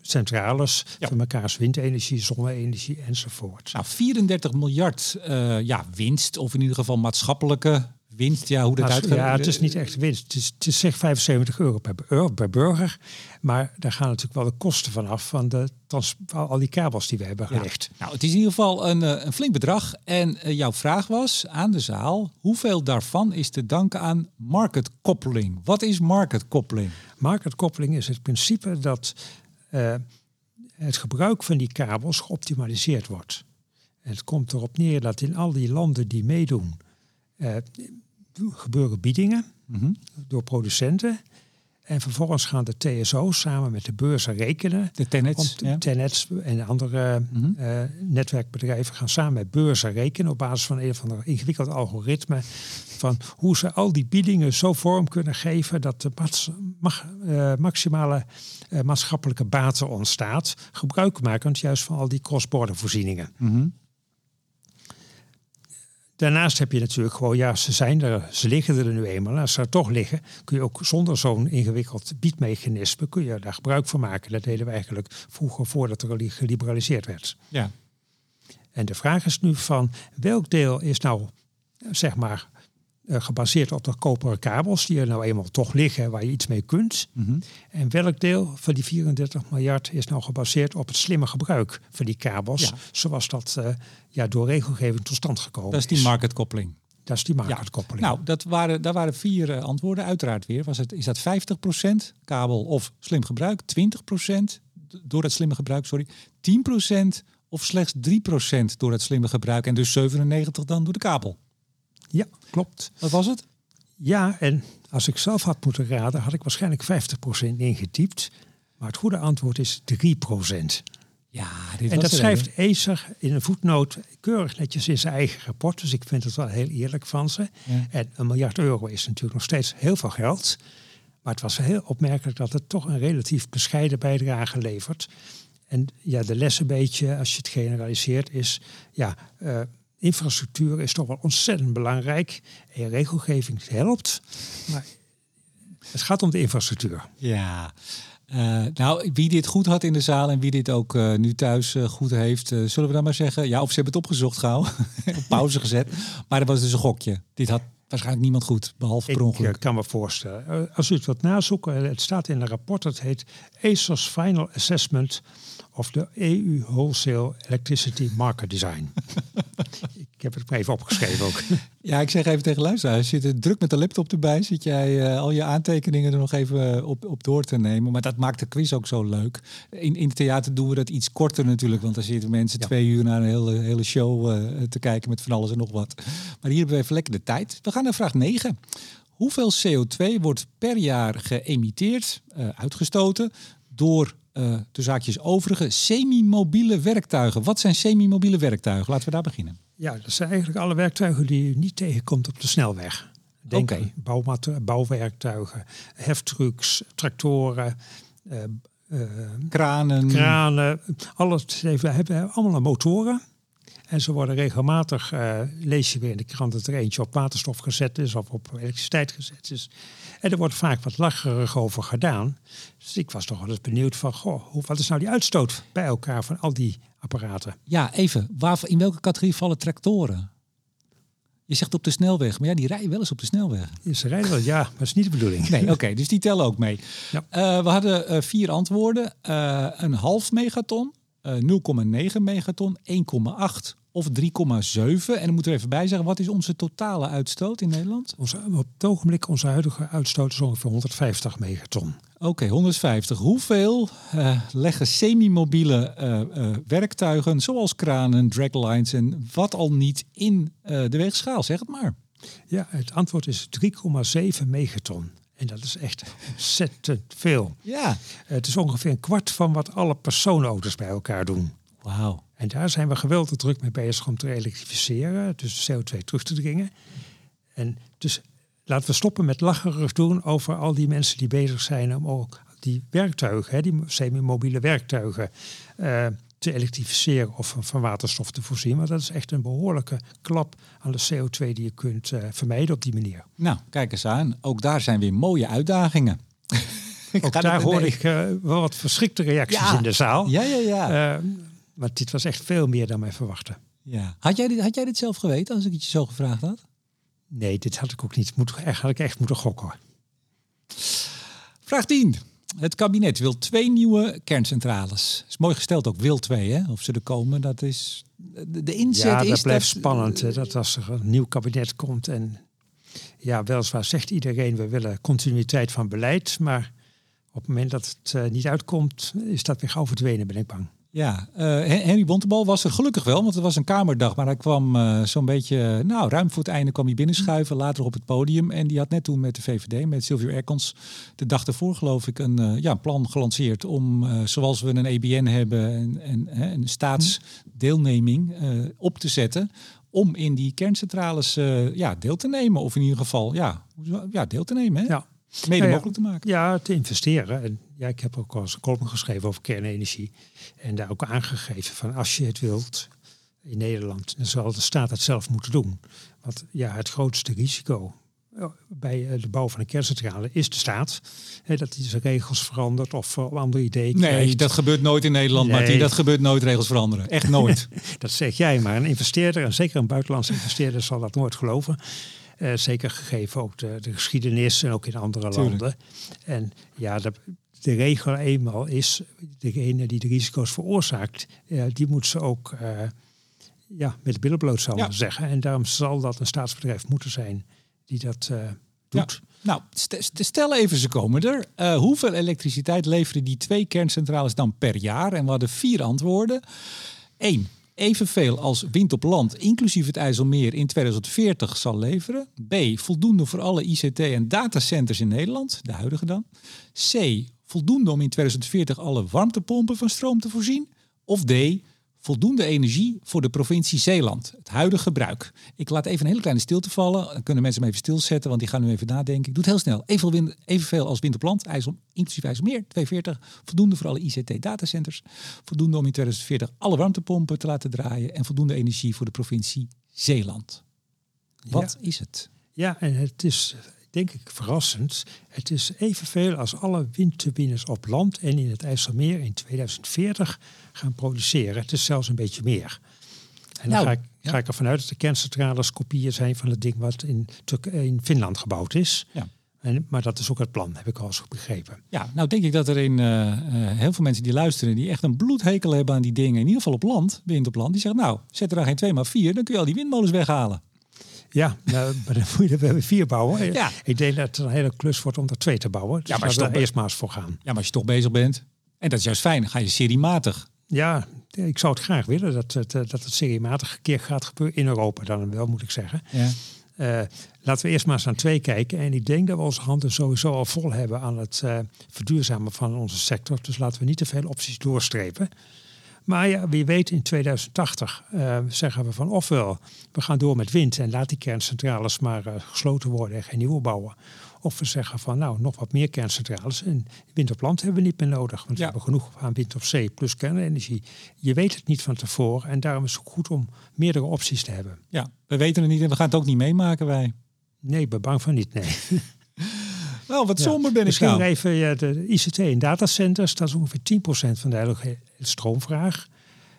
centrales, Ja. van mekaars windenergie, zonne-energie enzovoort. Nou, 34 miljard eh, ja, winst, of in ieder geval maatschappelijke winst. Ja, hoe dat uitgaat. ja, het is niet echt winst. Het is, het is zeg 75 euro per, euro per burger. Maar daar gaan natuurlijk wel de kosten van af van, de trans, al die kabels die we hebben Ja. gelegd. Nou, het is in ieder geval een, eh, een flink bedrag. En eh, jouw vraag was aan de zaal: hoeveel daarvan is te danken aan marketkoppeling? Wat is marketkoppeling? Marketkoppeling is het principe dat eh, het gebruik van die kabels geoptimaliseerd wordt. En het komt erop neer dat in al die landen die meedoen, eh, gebeuren biedingen Mhm. door producenten. En vervolgens gaan de TSO's samen met de beurzen rekenen. De tenets. En andere mm netwerkbedrijven gaan samen met beurzen rekenen op basis van een of ander ingewikkeld algoritme. Van hoe ze al die biedingen zo vorm kunnen geven dat de uh, maximale uh, maatschappelijke baten ontstaat. Gebruikmakend juist van al die cross-border voorzieningen. Mm Daarnaast heb je natuurlijk gewoon, ja, ze zijn er, ze liggen er nu eenmaal. als ze er toch liggen, kun je ook zonder zo'n ingewikkeld biedmechanisme, kun je daar gebruik van maken. Dat deden we eigenlijk vroeger voordat er geliberaliseerd werd. Ja. En de vraag is nu van, welk deel is nou, zeg maar, gebaseerd op de koperen kabels die er nou eenmaal toch liggen waar je iets mee kunt. Mhm. En welk deel van die 34 miljard is nou gebaseerd op het slimme gebruik van die kabels, zoals dat uh, ja, door regelgeving tot stand gekomen is. Dat is die marketkoppeling. Dat is die marketkoppeling. Nou, dat waren, daar waren vier uh, antwoorden. Uiteraard weer. Was het, is dat 50% kabel of slim gebruik? 20% door dat slimme gebruik, sorry. 10% of slechts 3% door het slimme gebruik. En dus 97% dan door de kabel. Ja, klopt. Wat was het? Ja, en als ik zelf had moeten raden, had ik waarschijnlijk 50% ingetypt. Maar het goede antwoord is 3%. Ja, dit en dat schrijft Acer in een voetnoot keurig netjes in zijn eigen rapport. Dus ik vind het wel heel eerlijk van ze. En een miljard euro is natuurlijk nog steeds heel veel geld. Maar het was heel opmerkelijk dat het toch een relatief bescheiden bijdrage levert. En ja, de les een beetje, als je het generaliseert, is ja, uh, infrastructuur is toch wel ontzettend belangrijk. En regelgeving helpt. Maar het gaat om de infrastructuur. Ja. Uh, nou, wie dit goed had in de zaal en wie dit ook uh, nu thuis uh, goed heeft, zullen we dan maar zeggen. Ja, of ze hebben het opgezocht gauw, op pauze gezet. Maar dat was dus een gokje. Dit had waarschijnlijk niemand goed, behalve per ongeluk. Ik kan me voorstellen. Als u het wat nazoeken, het staat in een rapport, dat heet ACER's Final Assessment of de EU Wholesale Electricity Market Design. ik heb het maar even opgeschreven ook. Ja, ik zeg even tegen luisteraars, zit er druk met de laptop erbij, zit jij uh, al je aantekeningen er nog even op, op door te nemen. Maar dat maakt de quiz ook zo leuk. In, in het theater doen we dat iets korter natuurlijk, want dan zitten mensen twee uur naar een hele, hele show uh, te kijken met van alles en nog wat. Maar hier hebben we even lekker de tijd. We gaan naar vraag 9. Hoeveel CO2 wordt per jaar geëmiteerd, uh, uitgestoten, door uh, de zaakjes overige semi-mobiele werktuigen. Wat zijn semi-mobiele werktuigen? Laten we daar beginnen. Ja, dat zijn eigenlijk alle werktuigen die je niet tegenkomt op de snelweg. Denk okay. bouwwerktuigen, heftrucks, tractoren, uh, uh, kranen. kranen. Alles hebben allemaal motoren. En ze worden regelmatig, lees je weer in de krant dat er eentje op waterstof gezet is of op elektriciteit gezet is. En er wordt vaak wat lacherig over gedaan. Dus ik was toch wel eens benieuwd van, goh, wat is nou die uitstoot bij elkaar van al die apparaten? Ja, even. Waar, in welke categorie vallen tractoren? Je zegt op de snelweg, maar ja, die rijden wel eens op de snelweg. ze rijden wel, ja, maar dat is niet de bedoeling. Nee, oké, dus die tellen ook mee. Ja. Uh, we hadden uh, vier antwoorden. Uh, een half megaton, 0,9 megaton, 1,8 of 3,7. En dan moeten we even bij zeggen, wat is onze totale uitstoot in Nederland? Onze, op het ogenblik, onze huidige uitstoot is ongeveer 150 megaton. Oké, 150. Hoeveel uh, leggen semi-mobiele uh, uh, werktuigen, zoals kranen, draglines en wat al niet, in de weegschaal? Zeg het maar. Ja, het antwoord is 3,7 megaton. En dat is echt ontzettend veel. Ja. Het is ongeveer een kwart van wat alle personenauto's bij elkaar doen. Wauw. En daar zijn we geweldig druk mee bezig om te elektrificeren, dus CO2 terug te dringen. En dus laten we stoppen met lacherig doen over al die mensen die bezig zijn om ook die werktuigen, hè, die semi-mobiele werktuigen, uh, te elektrificeren of van waterstof te voorzien. Maar dat is echt een behoorlijke klap aan de CO2 die je kunt uh, vermijden op die manier. Nou, kijk eens aan. Ook daar zijn weer mooie uitdagingen. ook daar hoor ik uh, wel wat verschrikte reacties in de zaal. Ja, ja, ja. Maar dit was echt veel meer dan wij verwachten. Ja. Had, jij dit, had jij dit zelf geweten als ik het je zo gevraagd had? Nee, dit had ik ook niet. Moet, echt, had ik echt moeten gokken. Vraag 10. Het kabinet wil twee nieuwe kerncentrales. Is mooi gesteld ook, wil twee, hè? Of ze er komen, dat is... De inzet ja, dat blijft spannend. Hè? Dat als er een nieuw kabinet komt en... Ja, weliswaar zegt iedereen, we willen continuïteit van beleid. Maar op het moment dat het uh, niet uitkomt, is dat weer gauw verdwenen, ben ik bang. Ja, uh, Henry Bontebal was er gelukkig wel, want het was een kamerdag. Maar hij kwam uh, zo'n beetje, nou ruim voor het einde kwam hij binnenschuiven, later op het podium. En die had net toen met de VVD, met Silvio Erkons, de dag ervoor geloof ik, een uh, ja, plan gelanceerd om, zoals we een EBN hebben, en, en een staatsdeelneming op te zetten. Om in die kerncentrales ja, deel te nemen. Of in ieder geval ja, ja, deel te nemen. Hè? Ja. Mede mogelijk te maken. Ja, te investeren. En ja, ik heb ook al eens een column geschreven over kernenergie. En daar ook aangegeven van als je het wilt in Nederland, dan zal de staat het zelf moeten doen. Want ja, het grootste risico eh, bij eh, de bouw van een kerncentrale is de staat. dat hij zijn regels verandert of uh, andere ideeën Nee, dat gebeurt nooit in Nederland, nee. Martin. Dat gebeurt nooit regels veranderen. Echt nooit. dat zeg jij, maar een investeerder, en zeker een buitenlandse investeerder, zal dat nooit geloven. Uh, zeker gegeven ook de, de, geschiedenis en ook in andere Tuurlijk. landen. En ja, de, de, regel eenmaal is, degene die de risico's veroorzaakt, uh, die moet ze ook uh, ja, met de billen bloot zou ja. zeggen. En daarom zal dat een staatsbedrijf moeten zijn die dat doet. Ja. Nou, st stel even, ze komen er. Uh, hoeveel elektriciteit leveren die twee kerncentrales dan per jaar? En we hadden vier antwoorden. Eén, evenveel als wind op land, inclusief het IJsselmeer, in 2040 zal leveren. B. Voldoende voor alle ICT en datacenters in Nederland, de huidige dan. C. Voldoende om in 2040 alle warmtepompen van stroom te voorzien. Of D voldoende energie voor de provincie Zeeland, het huidige gebruik. Ik laat even een hele kleine stilte vallen. Dan kunnen mensen hem even stilzetten, want die gaan nu even nadenken. Ik doe het heel snel. Evenveel, wind, evenveel als land, IJssel, inclusief IJsselmeer, 240. Voldoende voor alle ICT-datacenters. Voldoende om in 2040 alle warmtepompen te laten draaien. En voldoende energie voor de provincie Zeeland. Wat Ja. is het? Ja, en het is denk ik verrassend. Het is evenveel als alle windturbines op land en in het IJsselmeer in 2040 gaan produceren. Het is zelfs een beetje meer. En dan Nou, ga, ik, ja. ga ik ervan uit dat de kerncentrales kopieën zijn van het ding wat in, Turk- in Finland gebouwd is. Ja. En, maar dat is ook het plan, heb ik al eens begrepen. Ja, nou denk ik dat er in eh, eh, heel veel mensen die luisteren, die echt een bloedhekel hebben aan die dingen, in ieder geval op land, wind op land, die zeggen, nou, zet er dan geen twee maar vier, dan kun je al die windmolens weghalen. Ja, nou, maar dan moet je er weer vier bouwen. Ja. Ik denk dat het een hele klus wordt om er twee te bouwen. Dus Ja, maar stop- er eerst maar eens voor gaan. Ja, maar als je toch bezig bent, en dat is juist fijn, dan ga je seriematig. Ja, ik zou het graag willen dat het, eh, dat het seriematig een keer gaat gebeuren in Europa dan wel, moet ik zeggen. Ja. Eh, laten we eerst maar eens aan twee kijken. En ik denk dat we onze handen sowieso al vol hebben aan het eh, verduurzamen van onze sector. Dus laten we niet te veel opties doorstrepen. Maar ja, wie weet in 2080 eh, zeggen we van ofwel we gaan door met wind en laat die kerncentrales maar eh, gesloten worden en geen nieuwe bouwen. Of we zeggen van nou nog wat meer kerncentrales en wind op land hebben we niet meer nodig. Want Ja. we hebben genoeg aan wind op zee plus kernenergie. Je weet het niet van tevoren en daarom is het goed om meerdere opties te hebben. ja, we weten het niet en we gaan het ook niet meemaken wij. Nee, ik ben bang van niet, nee. Nou, wat Ja. somber ben ik Misschien nou. even ja, de ICT en datacenters. Dat is ongeveer 10% van de hele stroomvraag.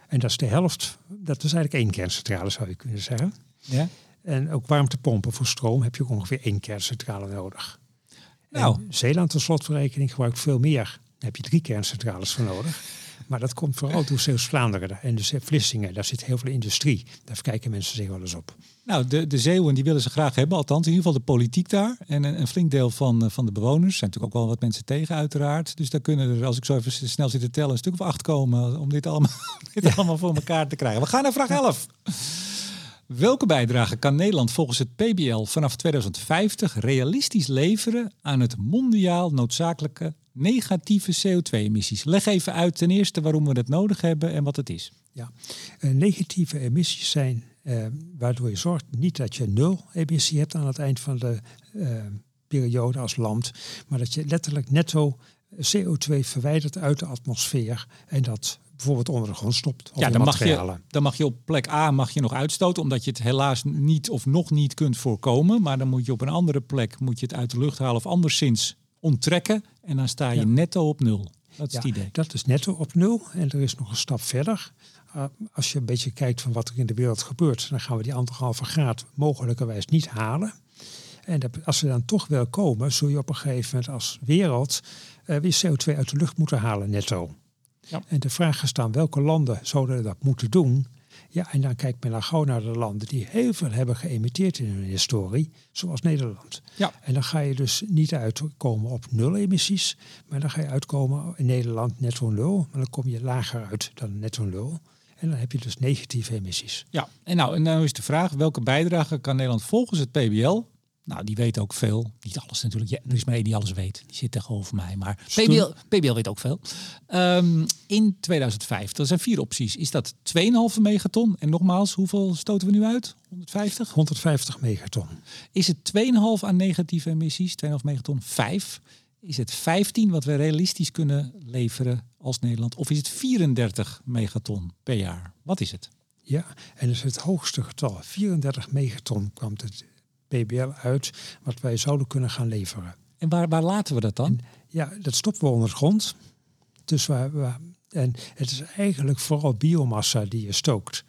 En dat is de helft. Dat is eigenlijk één kerncentrale, zou je kunnen zeggen. Ja? En ook warmtepompen voor stroom heb je ook ongeveer één kerncentrale nodig. Nou. En Zeeland, tot slotverrekening, gebruikt veel meer. Daar heb je drie kerncentrales voor nodig. Maar dat komt vooral door Zeeuws-Vlaanderen en de Vlissingen. Daar zit heel veel industrie. Daar kijken mensen zich wel eens op. Nou, de, de Zeeuwen die willen ze graag hebben, althans in ieder geval de politiek daar. En een, een flink deel van, eh, van de bewoners. Er zijn natuurlijk ook wel wat mensen tegen uiteraard. Dus daar kunnen er, als ik zo even snel zit te tellen, een stuk of acht komen om dit allemaal, dit allemaal voor elkaar te krijgen. We gaan naar vraag 11. Welke bijdrage kan Nederland volgens het PBL vanaf 2050 realistisch leveren aan het mondiaal noodzakelijke negatieve CO2-emissies? Leg even uit ten eerste waarom we dat nodig hebben en wat het is. Ja. Eh, negatieve emissies zijn eh, waardoor je zorgt niet dat je nul emissie hebt aan het eind van de eh, periode als land, maar dat je letterlijk netto CO2 verwijdert uit de atmosfeer en dat bijvoorbeeld onder de grond stopt. Ja, dan mag, je, dan mag je op plek A mag je nog uitstoten, omdat je het helaas niet of nog niet kunt voorkomen. Maar dan moet je op een andere plek moet je het uit de lucht halen of anderszins onttrekken. En dan sta je Ja. netto op nul. Dat is Ja, het idee. dat is netto op nul en er is nog een stap verder. Uh, als je een beetje kijkt van wat er in de wereld gebeurt, dan gaan we die anderhalve graad mogelijkerwijs niet halen. En dat- als we dan toch wel komen, zul je op een gegeven moment als wereld eh, weer CO2 uit de lucht moeten halen netto. Ja. En de vraag is dan, welke landen zouden dat moeten doen? Ja, en dan kijkt men dan gauw naar de landen die heel veel hebben geëmiteerd in hun historie, zoals Nederland. Ja. En dan ga je dus niet uitkomen op nul emissies, maar dan ga je uitkomen in Nederland netto nul. Maar dan kom je lager uit dan netto nul. En dan heb je dus negatieve emissies. Ja, en nou, en nou is de vraag, welke bijdrage kan Nederland volgens het PBL nou, die weet ook veel. Niet alles natuurlijk. Ja, er is maar één die alles weet. Die zit tegenover mij. Maar PBL, PBL weet ook veel. Um, in 2005, er zijn vier opties. Is dat 2,5 megaton? En nogmaals, hoeveel stoten we nu uit? 150? 150 megaton. Is het 2,5 aan negatieve emissies? 2,5 megaton? 5? Is het 15 wat we realistisch kunnen leveren als Nederland? Of is het 34 megaton per jaar? Wat is het? Ja, en is het hoogste getal. 34 megaton kwam het PBL uit wat wij zouden kunnen gaan leveren. En waar, waar laten we dat dan? ja, dat stoppen we onder de grond. Dus waar, waar, en het is eigenlijk vooral biomassa die je stookt.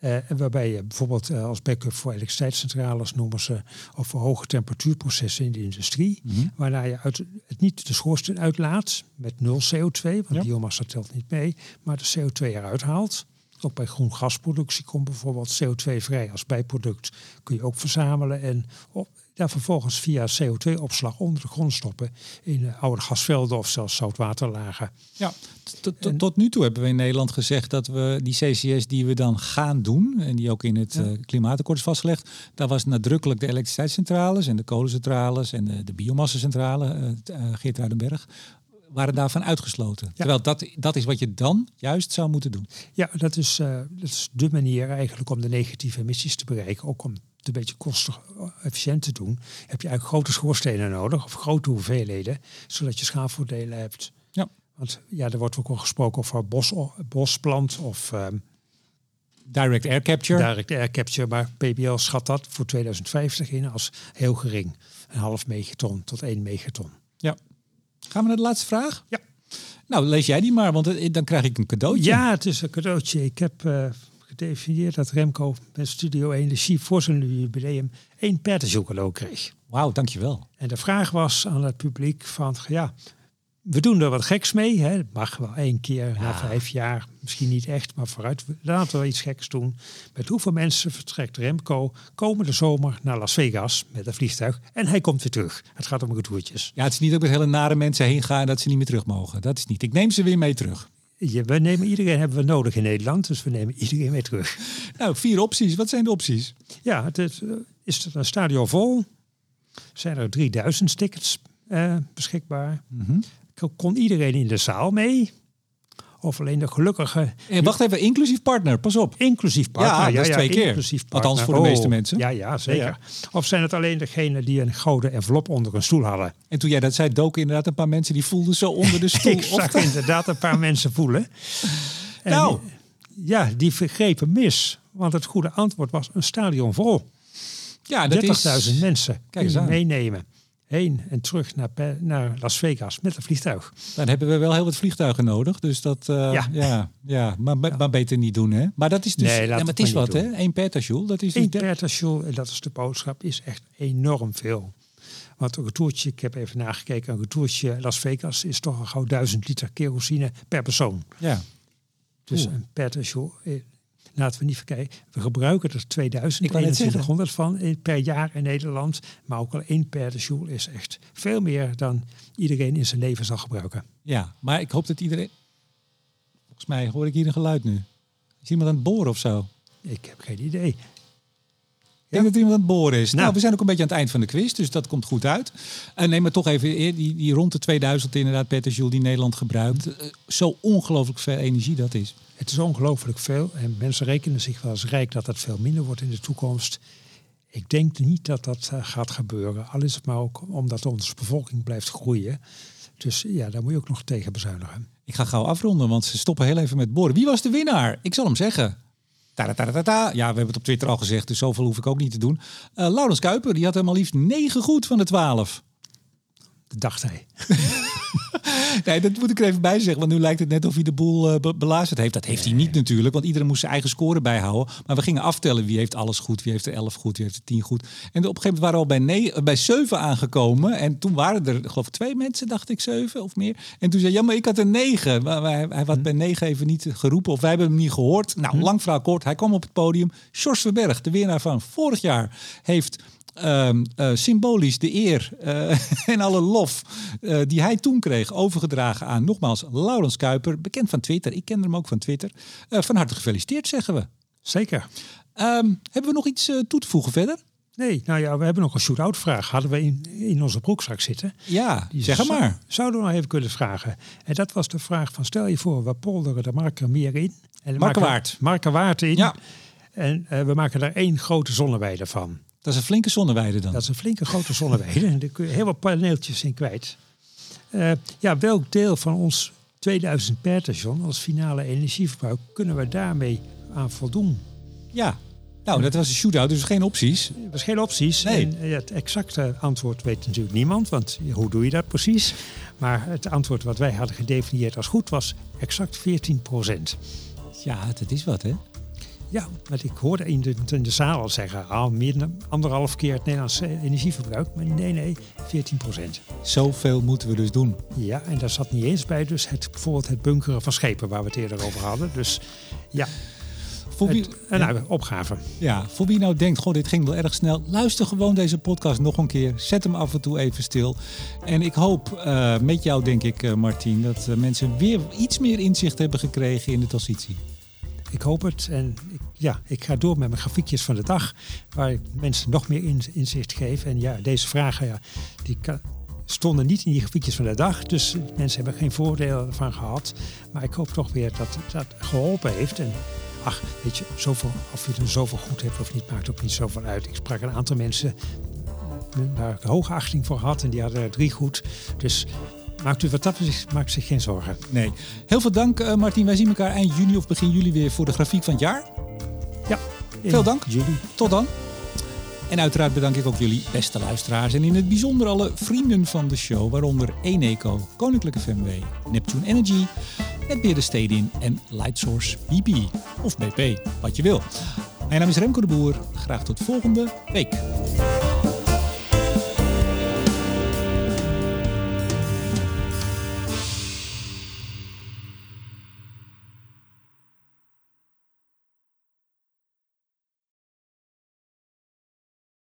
Uh, waarbij je bijvoorbeeld uh, als backup voor elektriciteitscentrales noemen ze, of voor hoge temperatuurprocessen in de industrie, mm -hmm. waarna je uit, het niet de schoorsteen uitlaat met nul CO2, want ja. biomassa telt niet mee, maar de CO2 eruit haalt. Ook bij groen gasproductie komt bijvoorbeeld CO2 vrij als bijproduct. Kun je ook verzamelen en op, daar vervolgens via CO2-opslag onder de grond stoppen in oude gasvelden of zelfs zoutwaterlagen. Ja, tot nu toe hebben we in Nederland gezegd dat we die CCS die we dan gaan doen, en die ook in het ja. klimaatakkoord is vastgelegd, daar was nadrukkelijk de elektriciteitscentrales en de kolencentrales en de, de biomassacentrale, uh, Geert Ruidenberg, waren daarvan uitgesloten. Ja. Terwijl dat, dat is wat je dan juist zou moeten doen. Ja, dat is, uh, dat is de manier eigenlijk om de negatieve emissies te bereiken. Ook om het een beetje kostig efficiënt te doen. Heb je eigenlijk grote schoorstenen nodig of grote hoeveelheden, zodat je schaalvoordelen hebt. Ja. Want ja, er wordt ook al gesproken over bos, bosplant of... Um, Direct air capture. Direct air capture, maar PBL schat dat voor 2050 in als heel gering. Een half megaton tot één megaton. Ja. Gaan we naar de laatste vraag? Ja. Nou, lees jij die maar, want dan krijg ik een cadeautje. Ja, het is een cadeautje. Ik heb uh, gedefinieerd dat Remco met Studio 1 de chief voor zijn jubileum één cadeau kreeg. Wauw, dankjewel. En de vraag was aan het publiek van, ja, we doen er wat geks mee. Hè. Het mag wel één keer na vijf jaar. Misschien niet echt, maar vooruit. Laten we iets geks doen. Met hoeveel mensen vertrekt Remco komende zomer naar Las Vegas met een vliegtuig. En hij komt weer terug. Het gaat om retourtjes. Ja, het is niet dat met hele nare mensen heen gaan dat ze niet meer terug mogen. Dat is niet. Ik neem ze weer mee terug. Ja, we nemen iedereen hebben we nodig in Nederland, dus we nemen iedereen mee terug. Nou, vier opties. Wat zijn de opties? Ja, het is, is het een stadion vol? Zijn er 3000 tickets uh, beschikbaar? Mm -hmm kon iedereen in de zaal mee. Of alleen de gelukkige... En wacht even, inclusief partner, pas op. Inclusief partner, ja, ja, dat is twee keer. Inclusief partner. Althans voor de meeste oh, mensen. Ja, ja zeker. Ja, ja. Of zijn het alleen degenen die een gouden envelop onder een stoel hadden? En toen jij dat zei, doken inderdaad een paar mensen die voelden zo onder de stoel. Ik zag inderdaad een paar mensen voelen. En nou. Ja, die vergrepen mis. Want het goede antwoord was een stadion vol. Ja, dat 30.000 is... mensen Kijk eens aan. meenemen heen en terug naar, naar Las Vegas met een vliegtuig. Dan hebben we wel heel wat vliegtuigen nodig. Dus dat, uh, ja. ja, ja, maar, ja. maar beter niet doen, hè? Maar dat is dus, nee, ja, maar het is wat, hè? 1 petajoule. Dat is 1 petajoule, en dat is de boodschap, is echt enorm veel. Want een retourtje, ik heb even nagekeken, een retourtje Las Vegas is toch al gauw 1000 liter kerosine per persoon. Ja. Dus Oeh. een petajoule, laten we niet verkijken. We gebruiken er 2000, 2100 van per jaar in Nederland. Maar ook al één petajoule is echt veel meer dan iedereen in zijn leven zal gebruiken. Ja, maar ik hoop dat iedereen... Volgens mij hoor ik hier een geluid nu. Is iemand aan het boren of zo? Ik heb geen idee. Ik denk dat iemand aan het boren is. Nou. nou. we zijn ook een beetje aan het eind van de quiz, dus dat komt goed uit. En neem maar toch even die, die rond de 2000 inderdaad petajoule die Nederland gebruikt. Uh, zo ongelooflijk veel energie dat is. Het is ongelooflijk veel en mensen rekenen zich wel eens rijk dat dat veel minder wordt in de toekomst. Ik denk niet dat dat uh, gaat gebeuren. Al is het maar ook omdat onze bevolking blijft groeien. Dus ja, daar moet je ook nog tegen bezuinigen. Ik ga gauw afronden, want ze stoppen heel even met boren. Wie was de winnaar? Ik zal hem zeggen. Ja, we hebben het op Twitter al gezegd, dus zoveel hoef ik ook niet te doen. Uh, Laurens Kuiper, die had helemaal liefst 9 goed van de 12. Dat dacht hij. nee, dat moet ik er even bij zeggen. Want nu lijkt het net of hij de boel uh, belazerd heeft. Dat heeft hij niet natuurlijk. Want iedereen moest zijn eigen score bijhouden. Maar we gingen aftellen wie heeft alles goed. Wie heeft er 11 goed. Wie heeft er 10 goed. En op een gegeven moment waren we al bij, nee, bij 7 aangekomen. En toen waren er geloof ik twee mensen, dacht ik, 7 of meer. En toen zei ja, maar ik had er 9. Maar hij, hij had hm. bij 9 even niet geroepen. Of wij hebben hem niet gehoord. Nou, hm. lang verhaal kort. Hij kwam op het podium. Sjors Verberg, de winnaar van vorig jaar, heeft Ehm, eh, symbolisch de eer uh, en alle lof uh, die hij toen kreeg overgedragen aan nogmaals Laurens Kuiper, bekend van Twitter. Ik ken hem ook van Twitter. van harte gefeliciteerd, zeggen we. Zeker. Um, hebben we nog iets toe te voegen verder? Nee, nou ja, we hebben nog een shoot-out vraag. Hadden we in, in onze broekzak zitten. Ja, Die zeg maar. Zouden we nog even kunnen vragen. En dat was de vraag van stel je voor, we polderen de marker meer in. En Markerwaard. Markerwaard in. Ja. En we maken daar één grote zonneweide van. Dat is een flinke zonneweide dan? Dat is een flinke grote zonneweide. en daar kun je heel wat paneeltjes in kwijt. Uh, ja, welk deel van ons 2000 per als finale energieverbruik kunnen we daarmee aan voldoen? Ja, nou, dat was een shootout, dus geen opties. Er was geen opties. Nee. En eh, het exacte antwoord weet natuurlijk niemand, want hoe doe je dat precies? Maar het antwoord wat wij hadden gedefinieerd als goed was exact 14 procent. Ja, dat is wat, hè? Ja, want ik hoorde in de, in de zaal al zeggen, ah, meer dan anderhalf keer het Nederlandse energieverbruik. Maar nee, nee, 14 procent. Zoveel moeten we dus doen. Ja, en daar zat niet eens bij dus het, bijvoorbeeld het bunkeren van schepen waar we het eerder over hadden. Dus ja, voor wie, een nou, opgave. Ja, voor wie nou denkt, goh, dit ging wel erg snel. Luister gewoon deze podcast nog een keer. Zet hem af en toe even stil. En ik hoop uh, met jou, denk ik, uh, Martien, dat uh, mensen weer iets meer inzicht hebben gekregen in de transitie. Ik hoop het. En ik, ja, ik ga door met mijn grafiekjes van de dag, waar ik mensen nog meer inzicht geef. En ja, deze vragen, ja, die stonden niet in die grafiekjes van de dag. Dus mensen hebben geen voordeel ervan gehad. Maar ik hoop toch weer dat dat geholpen heeft. En ach, weet je, zoveel, of je er zoveel goed hebt of niet, maakt ook niet zoveel uit. Ik sprak een aantal mensen waar ik hoge achting voor had en die hadden er drie goed. Dus Maakt u wat dat maakt zich geen zorgen. Nee. Heel veel dank, uh, Martin. Wij zien elkaar eind juni of begin juli weer voor de grafiek van het jaar. Ja. Veel dank. Juli. Tot dan. En uiteraard bedank ik ook jullie beste luisteraars en in het bijzonder alle vrienden van de show, waaronder Eneco, Koninklijke FMW, Neptune Energy, Netbeheerder Stedin en Lightsource BP of BP, wat je wil. Mijn naam is Remco de Boer. Graag tot volgende week.